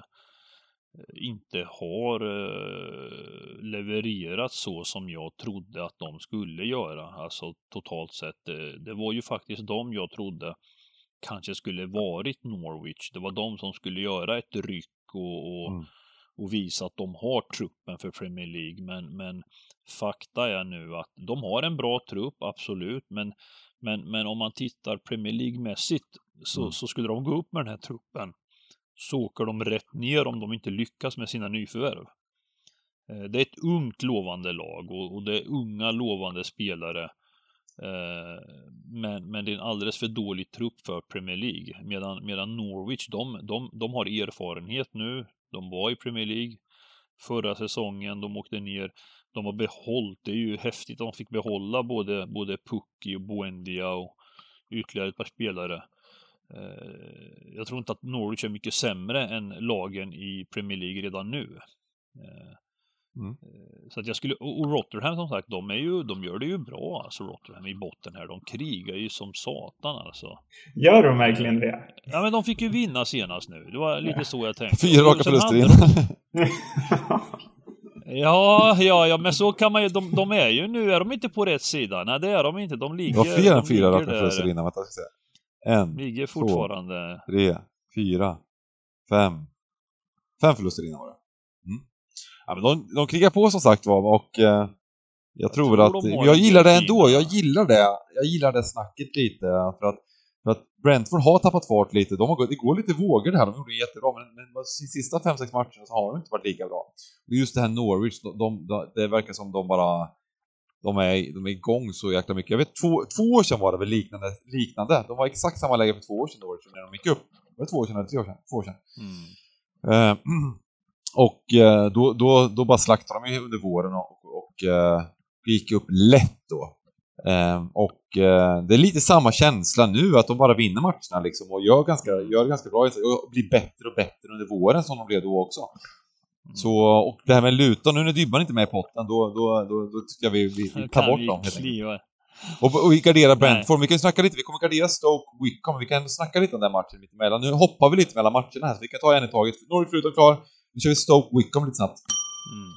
inte har eh, levererat så som jag trodde att de skulle göra. Alltså totalt sett. Det var ju faktiskt de jag trodde kanske skulle varit Norwich. Det var de som skulle göra ett ryck och, och, mm. Och visa att de har truppen för Premier League. Men, men fakta är nu att de har en bra trupp, absolut. Men, men, men om man tittar Premier League-mässigt så, mm. så skulle de gå upp med den här truppen så åker de rätt ner om de inte lyckas med sina nyförvärv. Eh, det är ett ungt lovande lag och det är unga lovande spelare. Eh, men, men det är en alldeles för dålig trupp för Premier League. Medan, medan Norwich, de, de, de har erfarenhet nu. De var i Premier League förra säsongen, de åkte ner. De har behållit, det är ju häftigt, de fick behålla både, både Pucki och Buendia och ytterligare ett par spelare. Eh, jag tror inte att Norwich är mycket sämre än lagen i Premier League redan nu. Eh, Eh, mm. Eh, så att jag skulle, och Rotherham som sagt, de, är ju, de gör det ju bra, alltså Rotherham i botten här. De krigar ju som satan alltså. Gör de verkligen det? Ja, men de fick ju vinna senast nu. Det var lite så jag tänkte. Fyra raka förluster innan. Ja, ja, ja, men så kan man ju, de, de, är ju nu, är de inte på rätt sida? Nej, det är de inte. De ligger... Det var fler än fyra raka förluster innan, vänta, ska se. En, Ligger fortfarande... två, tre, fyra, fem. Fem förluster innan var det. Ja, men de, de krigar på som sagt var och eh, jag, tror väl att... Jag gillar det ändå, jag gillar det. Jag gillar det snacket lite för att, för att Brentford har tappat fart lite. De har, det går lite vågor där, de gjorde det jättebra men, men de sista 5-6 matcherna så har de inte varit lika bra. Och just det här Norwich, de, de, det verkar som de bara de är, de är igång så jäkla mycket. Jag vet två, två år sedan var det väl liknande, liknande. De var exakt samma läge för två år sedan då, när de gick upp. Var det två år sedan eller tre år sedan? Två år sedan. Mm. Eh, och eh, då, då, då bara slaktade de ju under våren och, och eh, gick upp lätt då. Ehm, och eh, det är lite samma känsla nu, att de bara vinner matcherna liksom och gör ganska, gör ganska bra och blir bättre och bättre under våren som de blev då också. Mm. Så, och det här med Luton, nu när Dybban inte är med i potten, då, då, då, då tycker jag vi, vi, vi tar bort dem helt enkelt. Och, och vi garderar Brentford, vi kan snacka lite, vi kommer gardera Stoke Wickham, vi kan snacka lite om den matchen mittemellan. Nu hoppar vi lite mellan matcherna här, så vi kan ta en i taget. Norwich Luton klar, nu kör vi Stoke Wickham lite snabbt. Mm.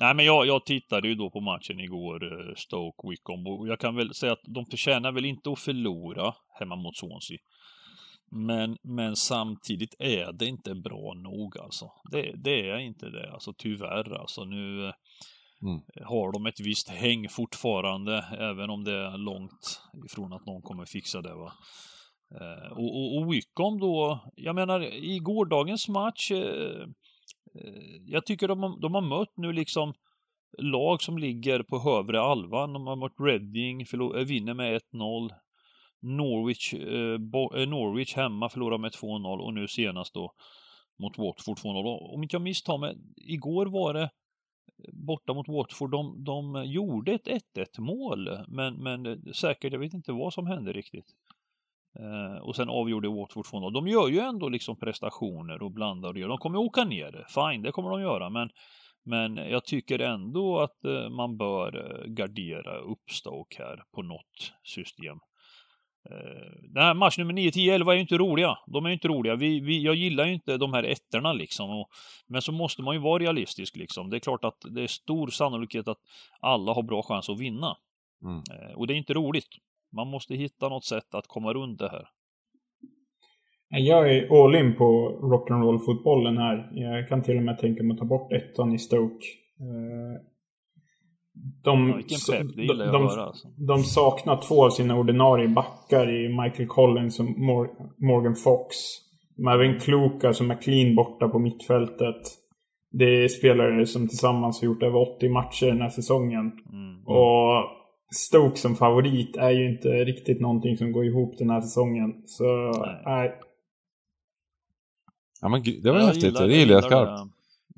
Nej, men jag, jag tittade ju då på matchen igår, eh, Stoke Wickham, och jag kan väl säga att de förtjänar väl inte att förlora hemma mot Swansea. Men, men samtidigt är det inte bra nog alltså. Det, det är inte det, alltså tyvärr alltså. Nu eh, mm. har de ett visst häng fortfarande, även om det är långt ifrån att någon kommer fixa det va. Eh, och, och, och Wickham då, jag menar i gårdagens match Eh, Eh, jag tycker de, har, de har mött nu liksom lag som ligger på hövre alvan. De har mött Reading, förlor, eh, vinner med 1-0. Norwich, eh, bo, eh, Norwich hemma förlorar med 2-0 och nu senast då mot Watford 2-0. Om inte jag misstar mig, igår var det eh, borta mot Watford, de, de gjorde ett 1-1 mål, men, men säkert, jag vet inte vad som hände riktigt. Eh, och sen avgjorde Watford 2-0. De gör ju ändå liksom prestationer och blandar och gör. De kommer åka ner, fine, det kommer de göra, men men jag tycker ändå att eh, man bör eh, gardera uppståk här på något system. Den här match nummer 9, 10, 11 är ju inte roliga. De är ju inte roliga. Vi, vi, jag gillar ju inte de här ettorna liksom. Och, men så måste man ju vara realistisk liksom. Det är klart att det är stor sannolikhet att alla har bra chans att vinna. Mm. Och det är inte roligt. Man måste hitta något sätt att komma runt det här. Jag är all in på rock'n'roll-fotbollen här. Jag kan till och med tänka mig att ta bort ettan i Stoke. Eh, de, ja, pepp, de, de, alltså. de, saknar två av sina ordinarie backar i Michael Collins och Morgan Fox. De har även kloka som är clean borta på mittfältet. Det är spelare som tillsammans har gjort över 80 matcher den här säsongen. Mm. Och Stoke som favorit är ju inte riktigt någonting som går ihop den här säsongen. Så, nej. nej. Ja men det var jag häftigt, gillar, det gillar jag skarpt.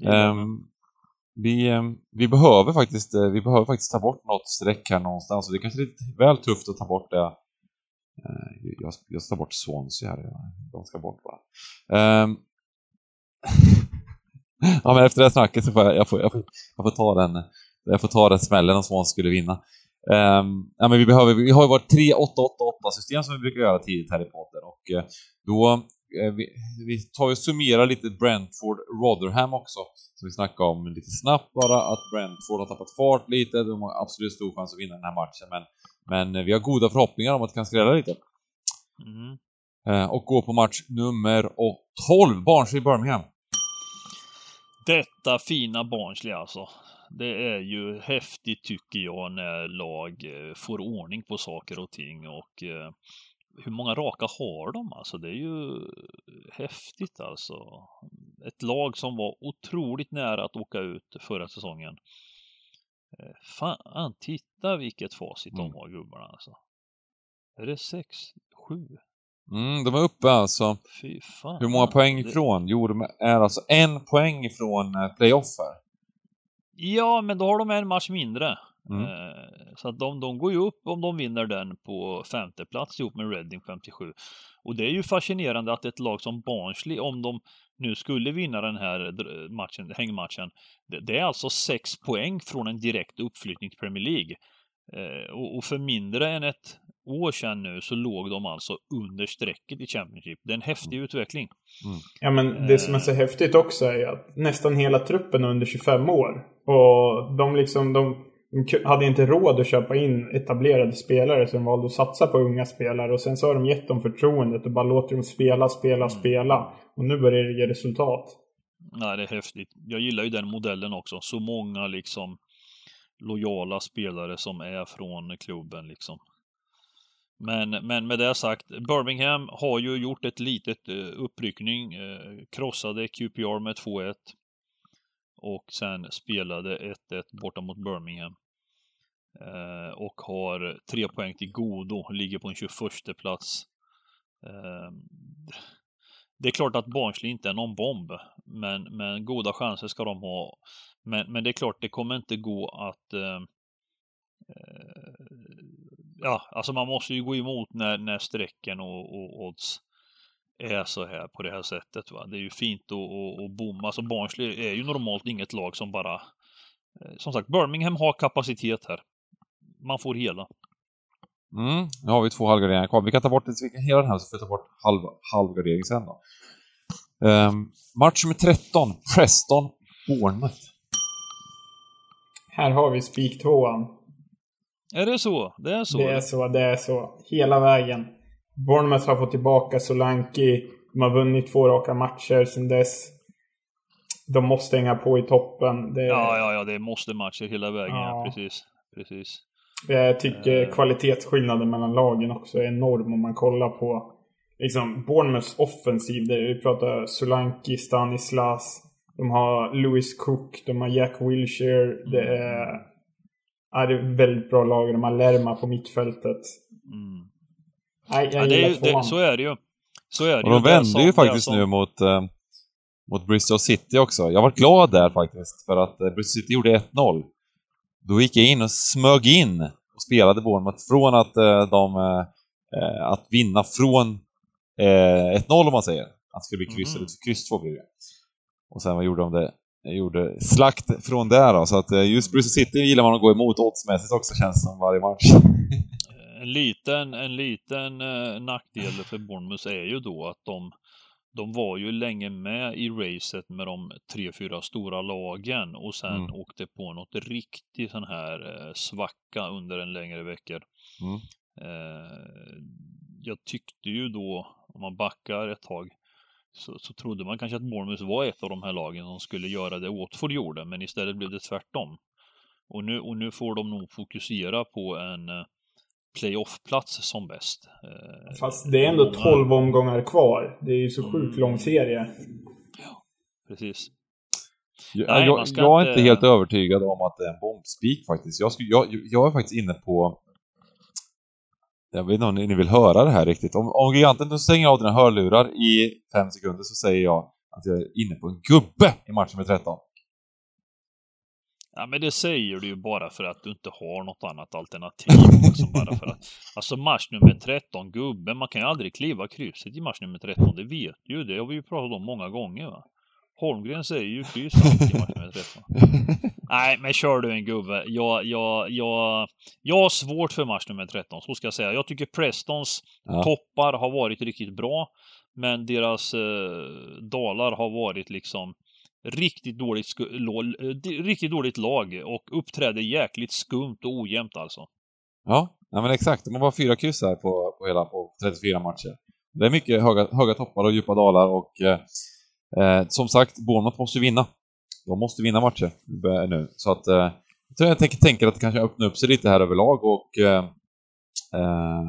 Um, vi, um, vi, behöver faktiskt, uh, vi behöver faktiskt ta bort något streck här någonstans och det är kanske lite väl tufft att ta bort det. Uh, jag, jag ska ta bort Swansea här, de ska bort bara. Um, ja men efter det här snacket så får jag, jag, får, jag, får, jag får ta den, jag får ta den smällen om Swansea skulle vinna. Um, ja, men vi, behöver, vi har ju vårt 3-8-8-8 system som vi brukar göra tidigt här i podden och uh, då uh, vi, vi tar och summerar lite Brentford Rotherham också. Som vi snackade om lite snabbt bara, att Brentford har tappat fart lite, de har absolut stor chans att vinna den här matchen men, men uh, vi har goda förhoppningar om att det kan skrälla lite. Mm. och gå på match nummer 12, Barnsley Birmingham. Detta fina Barnsley alltså det är ju häftigt tycker jag när lag eh, får ordning på saker och ting och eh, hur många raka har de alltså? Det är ju häftigt alltså. Ett lag som var otroligt nära att åka ut förra säsongen. Eh, fan, titta vilket facit mm. de har gubbarna alltså. Är det sex, sju? Mm, de är uppe alltså. Fy fan. Hur många poäng ifrån? Jo, de är alltså en poäng ifrån playoff här. Ja, men då har de en match mindre. Mm. Eh, så att de, de går ju upp om de vinner den på femte plats ihop med Reading 57. Och det är ju fascinerande att ett lag som Barnsley, om de nu skulle vinna den här matchen, hängmatchen, det, det är alltså sex poäng från en direkt uppflyttning till Premier League. Eh, och, och, för mindre än ett år sedan nu så låg de alltså under strecket i Championship. Det är en häftig mm. utveckling. Mm. Ja men det som är så häftigt också är att nästan hela truppen är under 25 år. Och de liksom, de, de hade inte råd att köpa in etablerade spelare som valde att satsa på unga spelare. Och sen så har de gett dem förtroendet och bara låter dem spela, spela, mm. spela. Och nu börjar det ge resultat. Nej, det är häftigt. Jag gillar ju den modellen också. Så många liksom lojala spelare som är från klubben liksom. Men, men med det sagt, Birmingham har ju gjort ett litet uh, uppryckning, uh, krossade QPR med 2-1 och sen spelade 1-1 borta mot Birmingham. Eh, och har tre poäng till godo, ligger på en 21 plats. Ehm, det är klart att Barnsley inte är någon bomb, men, men goda chanser ska de ha. Men, men det är klart, det kommer inte gå att ehm, eh, ja, alltså man måste ju gå emot när, när strecken och, och odds är så här på det här sättet. Va? Det är ju fint att, att, bomma. Alltså Barnsley är ju normalt inget lag som bara... Eh, som sagt, Birmingham har kapacitet här. Man får hela. Mm, nu har vi två halvgarderingar kvar. Vi kan ta bort vi kan hela den här så får vi ta bort halv, halvgardering sen då. Um, match nummer 13, Preston, Bournemouth. Här har vi spiktvåan. Är det så? Det är så? Det är så, det är så. Hela vägen. Bournemouth har fått tillbaka Solanki. De har vunnit två raka matcher sedan dess. De måste hänga på i toppen. Det... Ja, ja, ja, det måste matcher hela vägen. Ja. ja precis. precis. Jag tycker uh... kvalitetsskillnaden mellan lagen också är enorm om man kollar på liksom Bournemouths offensiv. Vi pratar Solanki, Stanislas. De har Lewis Cook, de har Jack Wilshere. Det är det är ett väldigt bra lag. De har Lerma på mittfältet. Mm. Nej, jag ja, det är, det, så är det ju. Så är det och de vände ju faktiskt nu mot, eh, mot Bristol City också. Jag var glad där faktiskt, för att eh, Bristol City gjorde 1-0. Då gick jag in och smög in och spelade Bournemouth från att eh, de... Eh, eh att vinna från 1-0 eh, om man säger. Att det skulle bli kryss, mm. eller kryss 2 blir det. Och sen vad gjorde de det? gjorde slakt från där då, så att just Bristol City gillar man att gå emot oddsmässigt också känns som varje match. En liten, en liten eh, nackdel för Bournemouth är ju då att de, de var ju länge med i racet med de tre, fyra stora lagen och sen mm. åkte på något riktigt sån här eh, svacka under en längre veckor. Mm. Eh, jag tyckte ju då, om man backar ett tag, så, så trodde man kanske att Bournemouth var ett av de här lagen som skulle göra det Watford gjorde, men istället blev det tvärtom. Och nu, och nu får de nog fokusera på en eh, playoff-plats som bäst. Eh, Fast det är ändå 12 omgångar kvar. Det är ju så sjukt lång mm. serie. Ja, precis. Jag, Nej, jag, jag är inte helt övertygad om att det är en bombspik faktiskt. Jag, skulle, jag, jag är faktiskt inne på jag vet inte om ni vill höra det här riktigt. Om, om giganten stänger av dina hörlurar i fem sekunder så säger jag att jag är inne på en gubbe i match nummer 13. Ja, men det säger du ju bara för att du inte har något annat alternativ. Liksom bara för att, alltså match nummer 13, gubben, man kan ju aldrig kliva krysset i match nummer 13, det vet du ju. Det har vi ju pratat om många gånger. Va? Holmgren säger ju kryss i match nummer 13. Nej, men kör du en gubbe. Jag, jag, jag, jag har svårt för match nummer 13, så ska jag säga. Jag tycker Prestons ja. toppar har varit riktigt bra, men deras eh, dalar har varit liksom riktigt dåligt, eh, riktigt dåligt lag och uppträder jäkligt skumt och ojämnt alltså. Ja, nej men exakt. De har bara fyra kryss här på, på hela på 34 matcher. Det är mycket höga, höga toppar och djupa dalar och eh, eh som sagt, Bournemouth måste vinna de måste vinna matcher eh, nu. Så att eh, jag tänker, tänker att det kanske öppnar upp sig lite här överlag och eh, eh,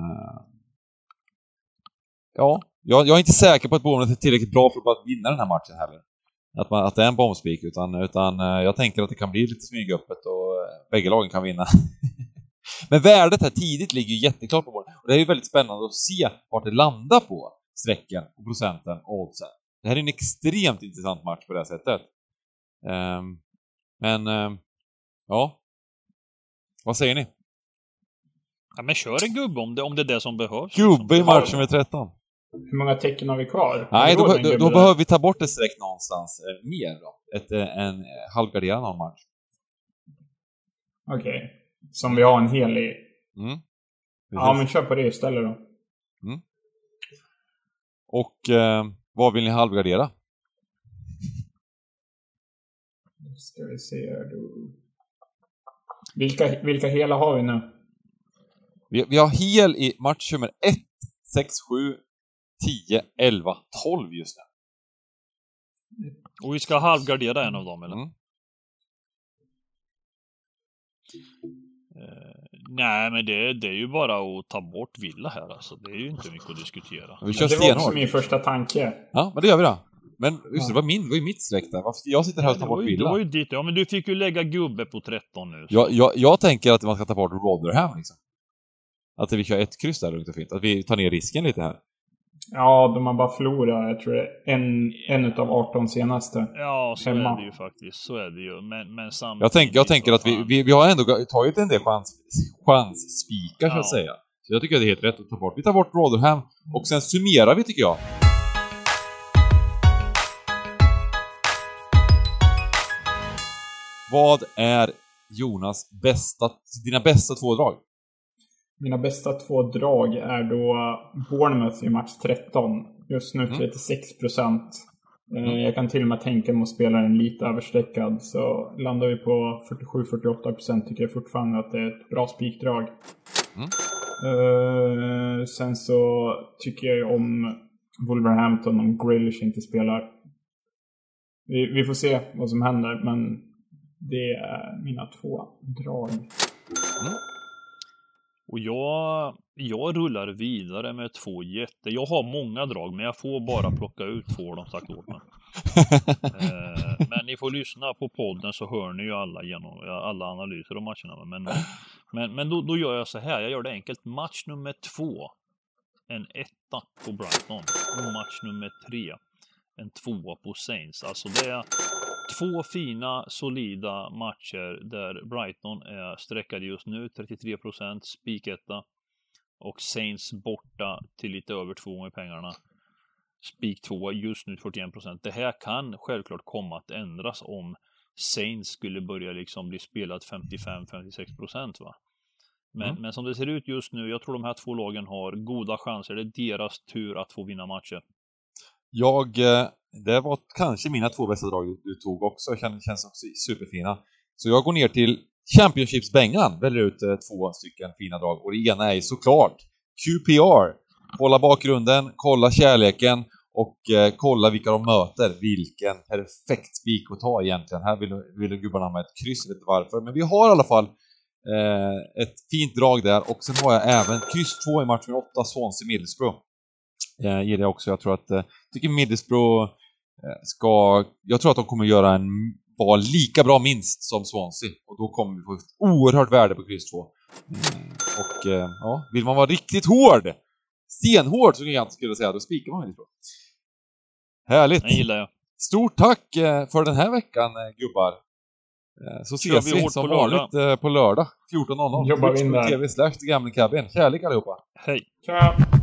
ja, jag, jag, är inte säker på att Bournemouth är tillräckligt bra för att vinna den här matchen heller. Att, man, att det är en bombspik, utan, utan eh, jag tänker att det kan bli lite smygöppet och eh, bägge lagen kan vinna. Men värdet här tidigt ligger ju jätteklart på Bournemouth. Och det är ju väldigt spännande att se vart det landar på strecken och procenten och oddsen. Det här är en extremt intressant match på det här sättet. Um, men, um, ja. Vad säger ni? Ja, men kör en gubbe om det, om det är det som behövs. Gubbe i match nummer 13. Hur många tecken har vi kvar? Nej, då, då, då behöver vi ta bort ett streck någonstans eh, mer då. Ett, eh, en eh, halvgarderad någon match. Okej. Okay. Som vi har en hel i? Mm. Ja, men kör på det istället då. Mm. Och eh, vad vill ni halvgardera? ska vi se här då. Vilka, vilka hela har vi nu? Vi, vi har hel i match nummer 1, 6, 7, 10, 11, 12 just nu. Och vi ska halvgardera en av dem, eller? Mm. Uh, nej, men det, det är ju bara att ta bort Villa här alltså. Det är ju inte mycket att diskutera. Vi kör det var också min första tanke. Ja, men det gör vi då. Men just det, var min, det var ju mitt streck där. Jag sitter här och tar bort Villa. Det var ju ditt, ja men du fick ju lägga gubbe på 13 nu. Jag, jag, jag tänker att man ska ta bort Rotherham liksom. Att vi kör ett kryss där lugnt och fint. Att vi tar ner risken lite här. Ja, de har bara förlorat, jag tror det är en, en utav 18 senaste. Ja, så hemma. är det ju faktiskt. Så är det ju. Men, men samtidigt... Jag, tänk, jag tänker att vi, vi, vi har ändå tagit en del chans, chansspikar, ja. så att säga. Så jag tycker att det är helt rätt att ta bort. Vi tar bort Rotherham och sen summerar vi, tycker jag. Vad är Jonas bästa, dina bästa två drag? Mina bästa två drag är då Bournemouth i match 13. Just nu 36 mm. procent. Eh, mm. Jag kan till och med tänka mig att spela den lite överstreckad. Så landar vi på 47-48 procent tycker jag fortfarande att det är ett bra spikdrag. Mm. Uh, sen så tycker jag ju om Wolverhampton om Grealish inte spelar. Vi, vi, får se vad som händer, men det är mina två drag. Mm. Och jag, jag rullar vidare med två jätte... Jag har många drag, men jag får bara plocka ut två har de sagt åt mig. eh, men ni får lyssna på podden så hör ni ju alla, genom, alla analyser av matcherna. Men, men, men då, då gör jag så här, jag gör det enkelt. Match nummer två, en etta på Brighton. Och match nummer tre, en tvåa på Saints. Alltså det är två fina, solida matcher där Brighton är sträckade just nu, 33 procent, spiketta. Och Saints borta till lite över två gånger pengarna. Spik 2 just nu 41 procent. Det här kan självklart komma att ändras om Saints skulle börja liksom bli spelat 55-56 procent va. Men, mm. men som det ser ut just nu, jag tror de här två lagen har goda chanser. Det är deras tur att få vinna matcher. Jag eh, det var kanske mina två bästa drag du tog också, känns, känns också superfina. Så jag går ner till Championships-bängan, väljer ut eh, två stycken fina drag och det ena är såklart QPR. Kolla bakgrunden, kolla kärleken och eh, kolla vilka de möter. Vilken perfekt spik att ta egentligen. Här vill, vill gubbarna ha med ett kryss, vet inte varför. Men vi har i alla fall eh, ett fint drag där och sen har jag även kryss 2 i match med 8, Swansea Middlesbrough. Eh, gillar jag också. Jag tror att, eh, tycker Middlesbrough ska, jag tror att de kommer göra en, vara lika bra minst som Swansea och då kommer vi få ett oerhört värde på kryss 2. Mm. Och eh, ja, vill man vara riktigt hård, stenhård så jag skulle säga, då spikar man Middlesbrough. Härligt! Det gillar jag. Stort tack eh, för den här veckan gubbar! Så ses vi, vi som vanligt på lördag 14.00. Jobbar vi in där. TV slash Gamle Kärlek allihopa! Hej! Tja!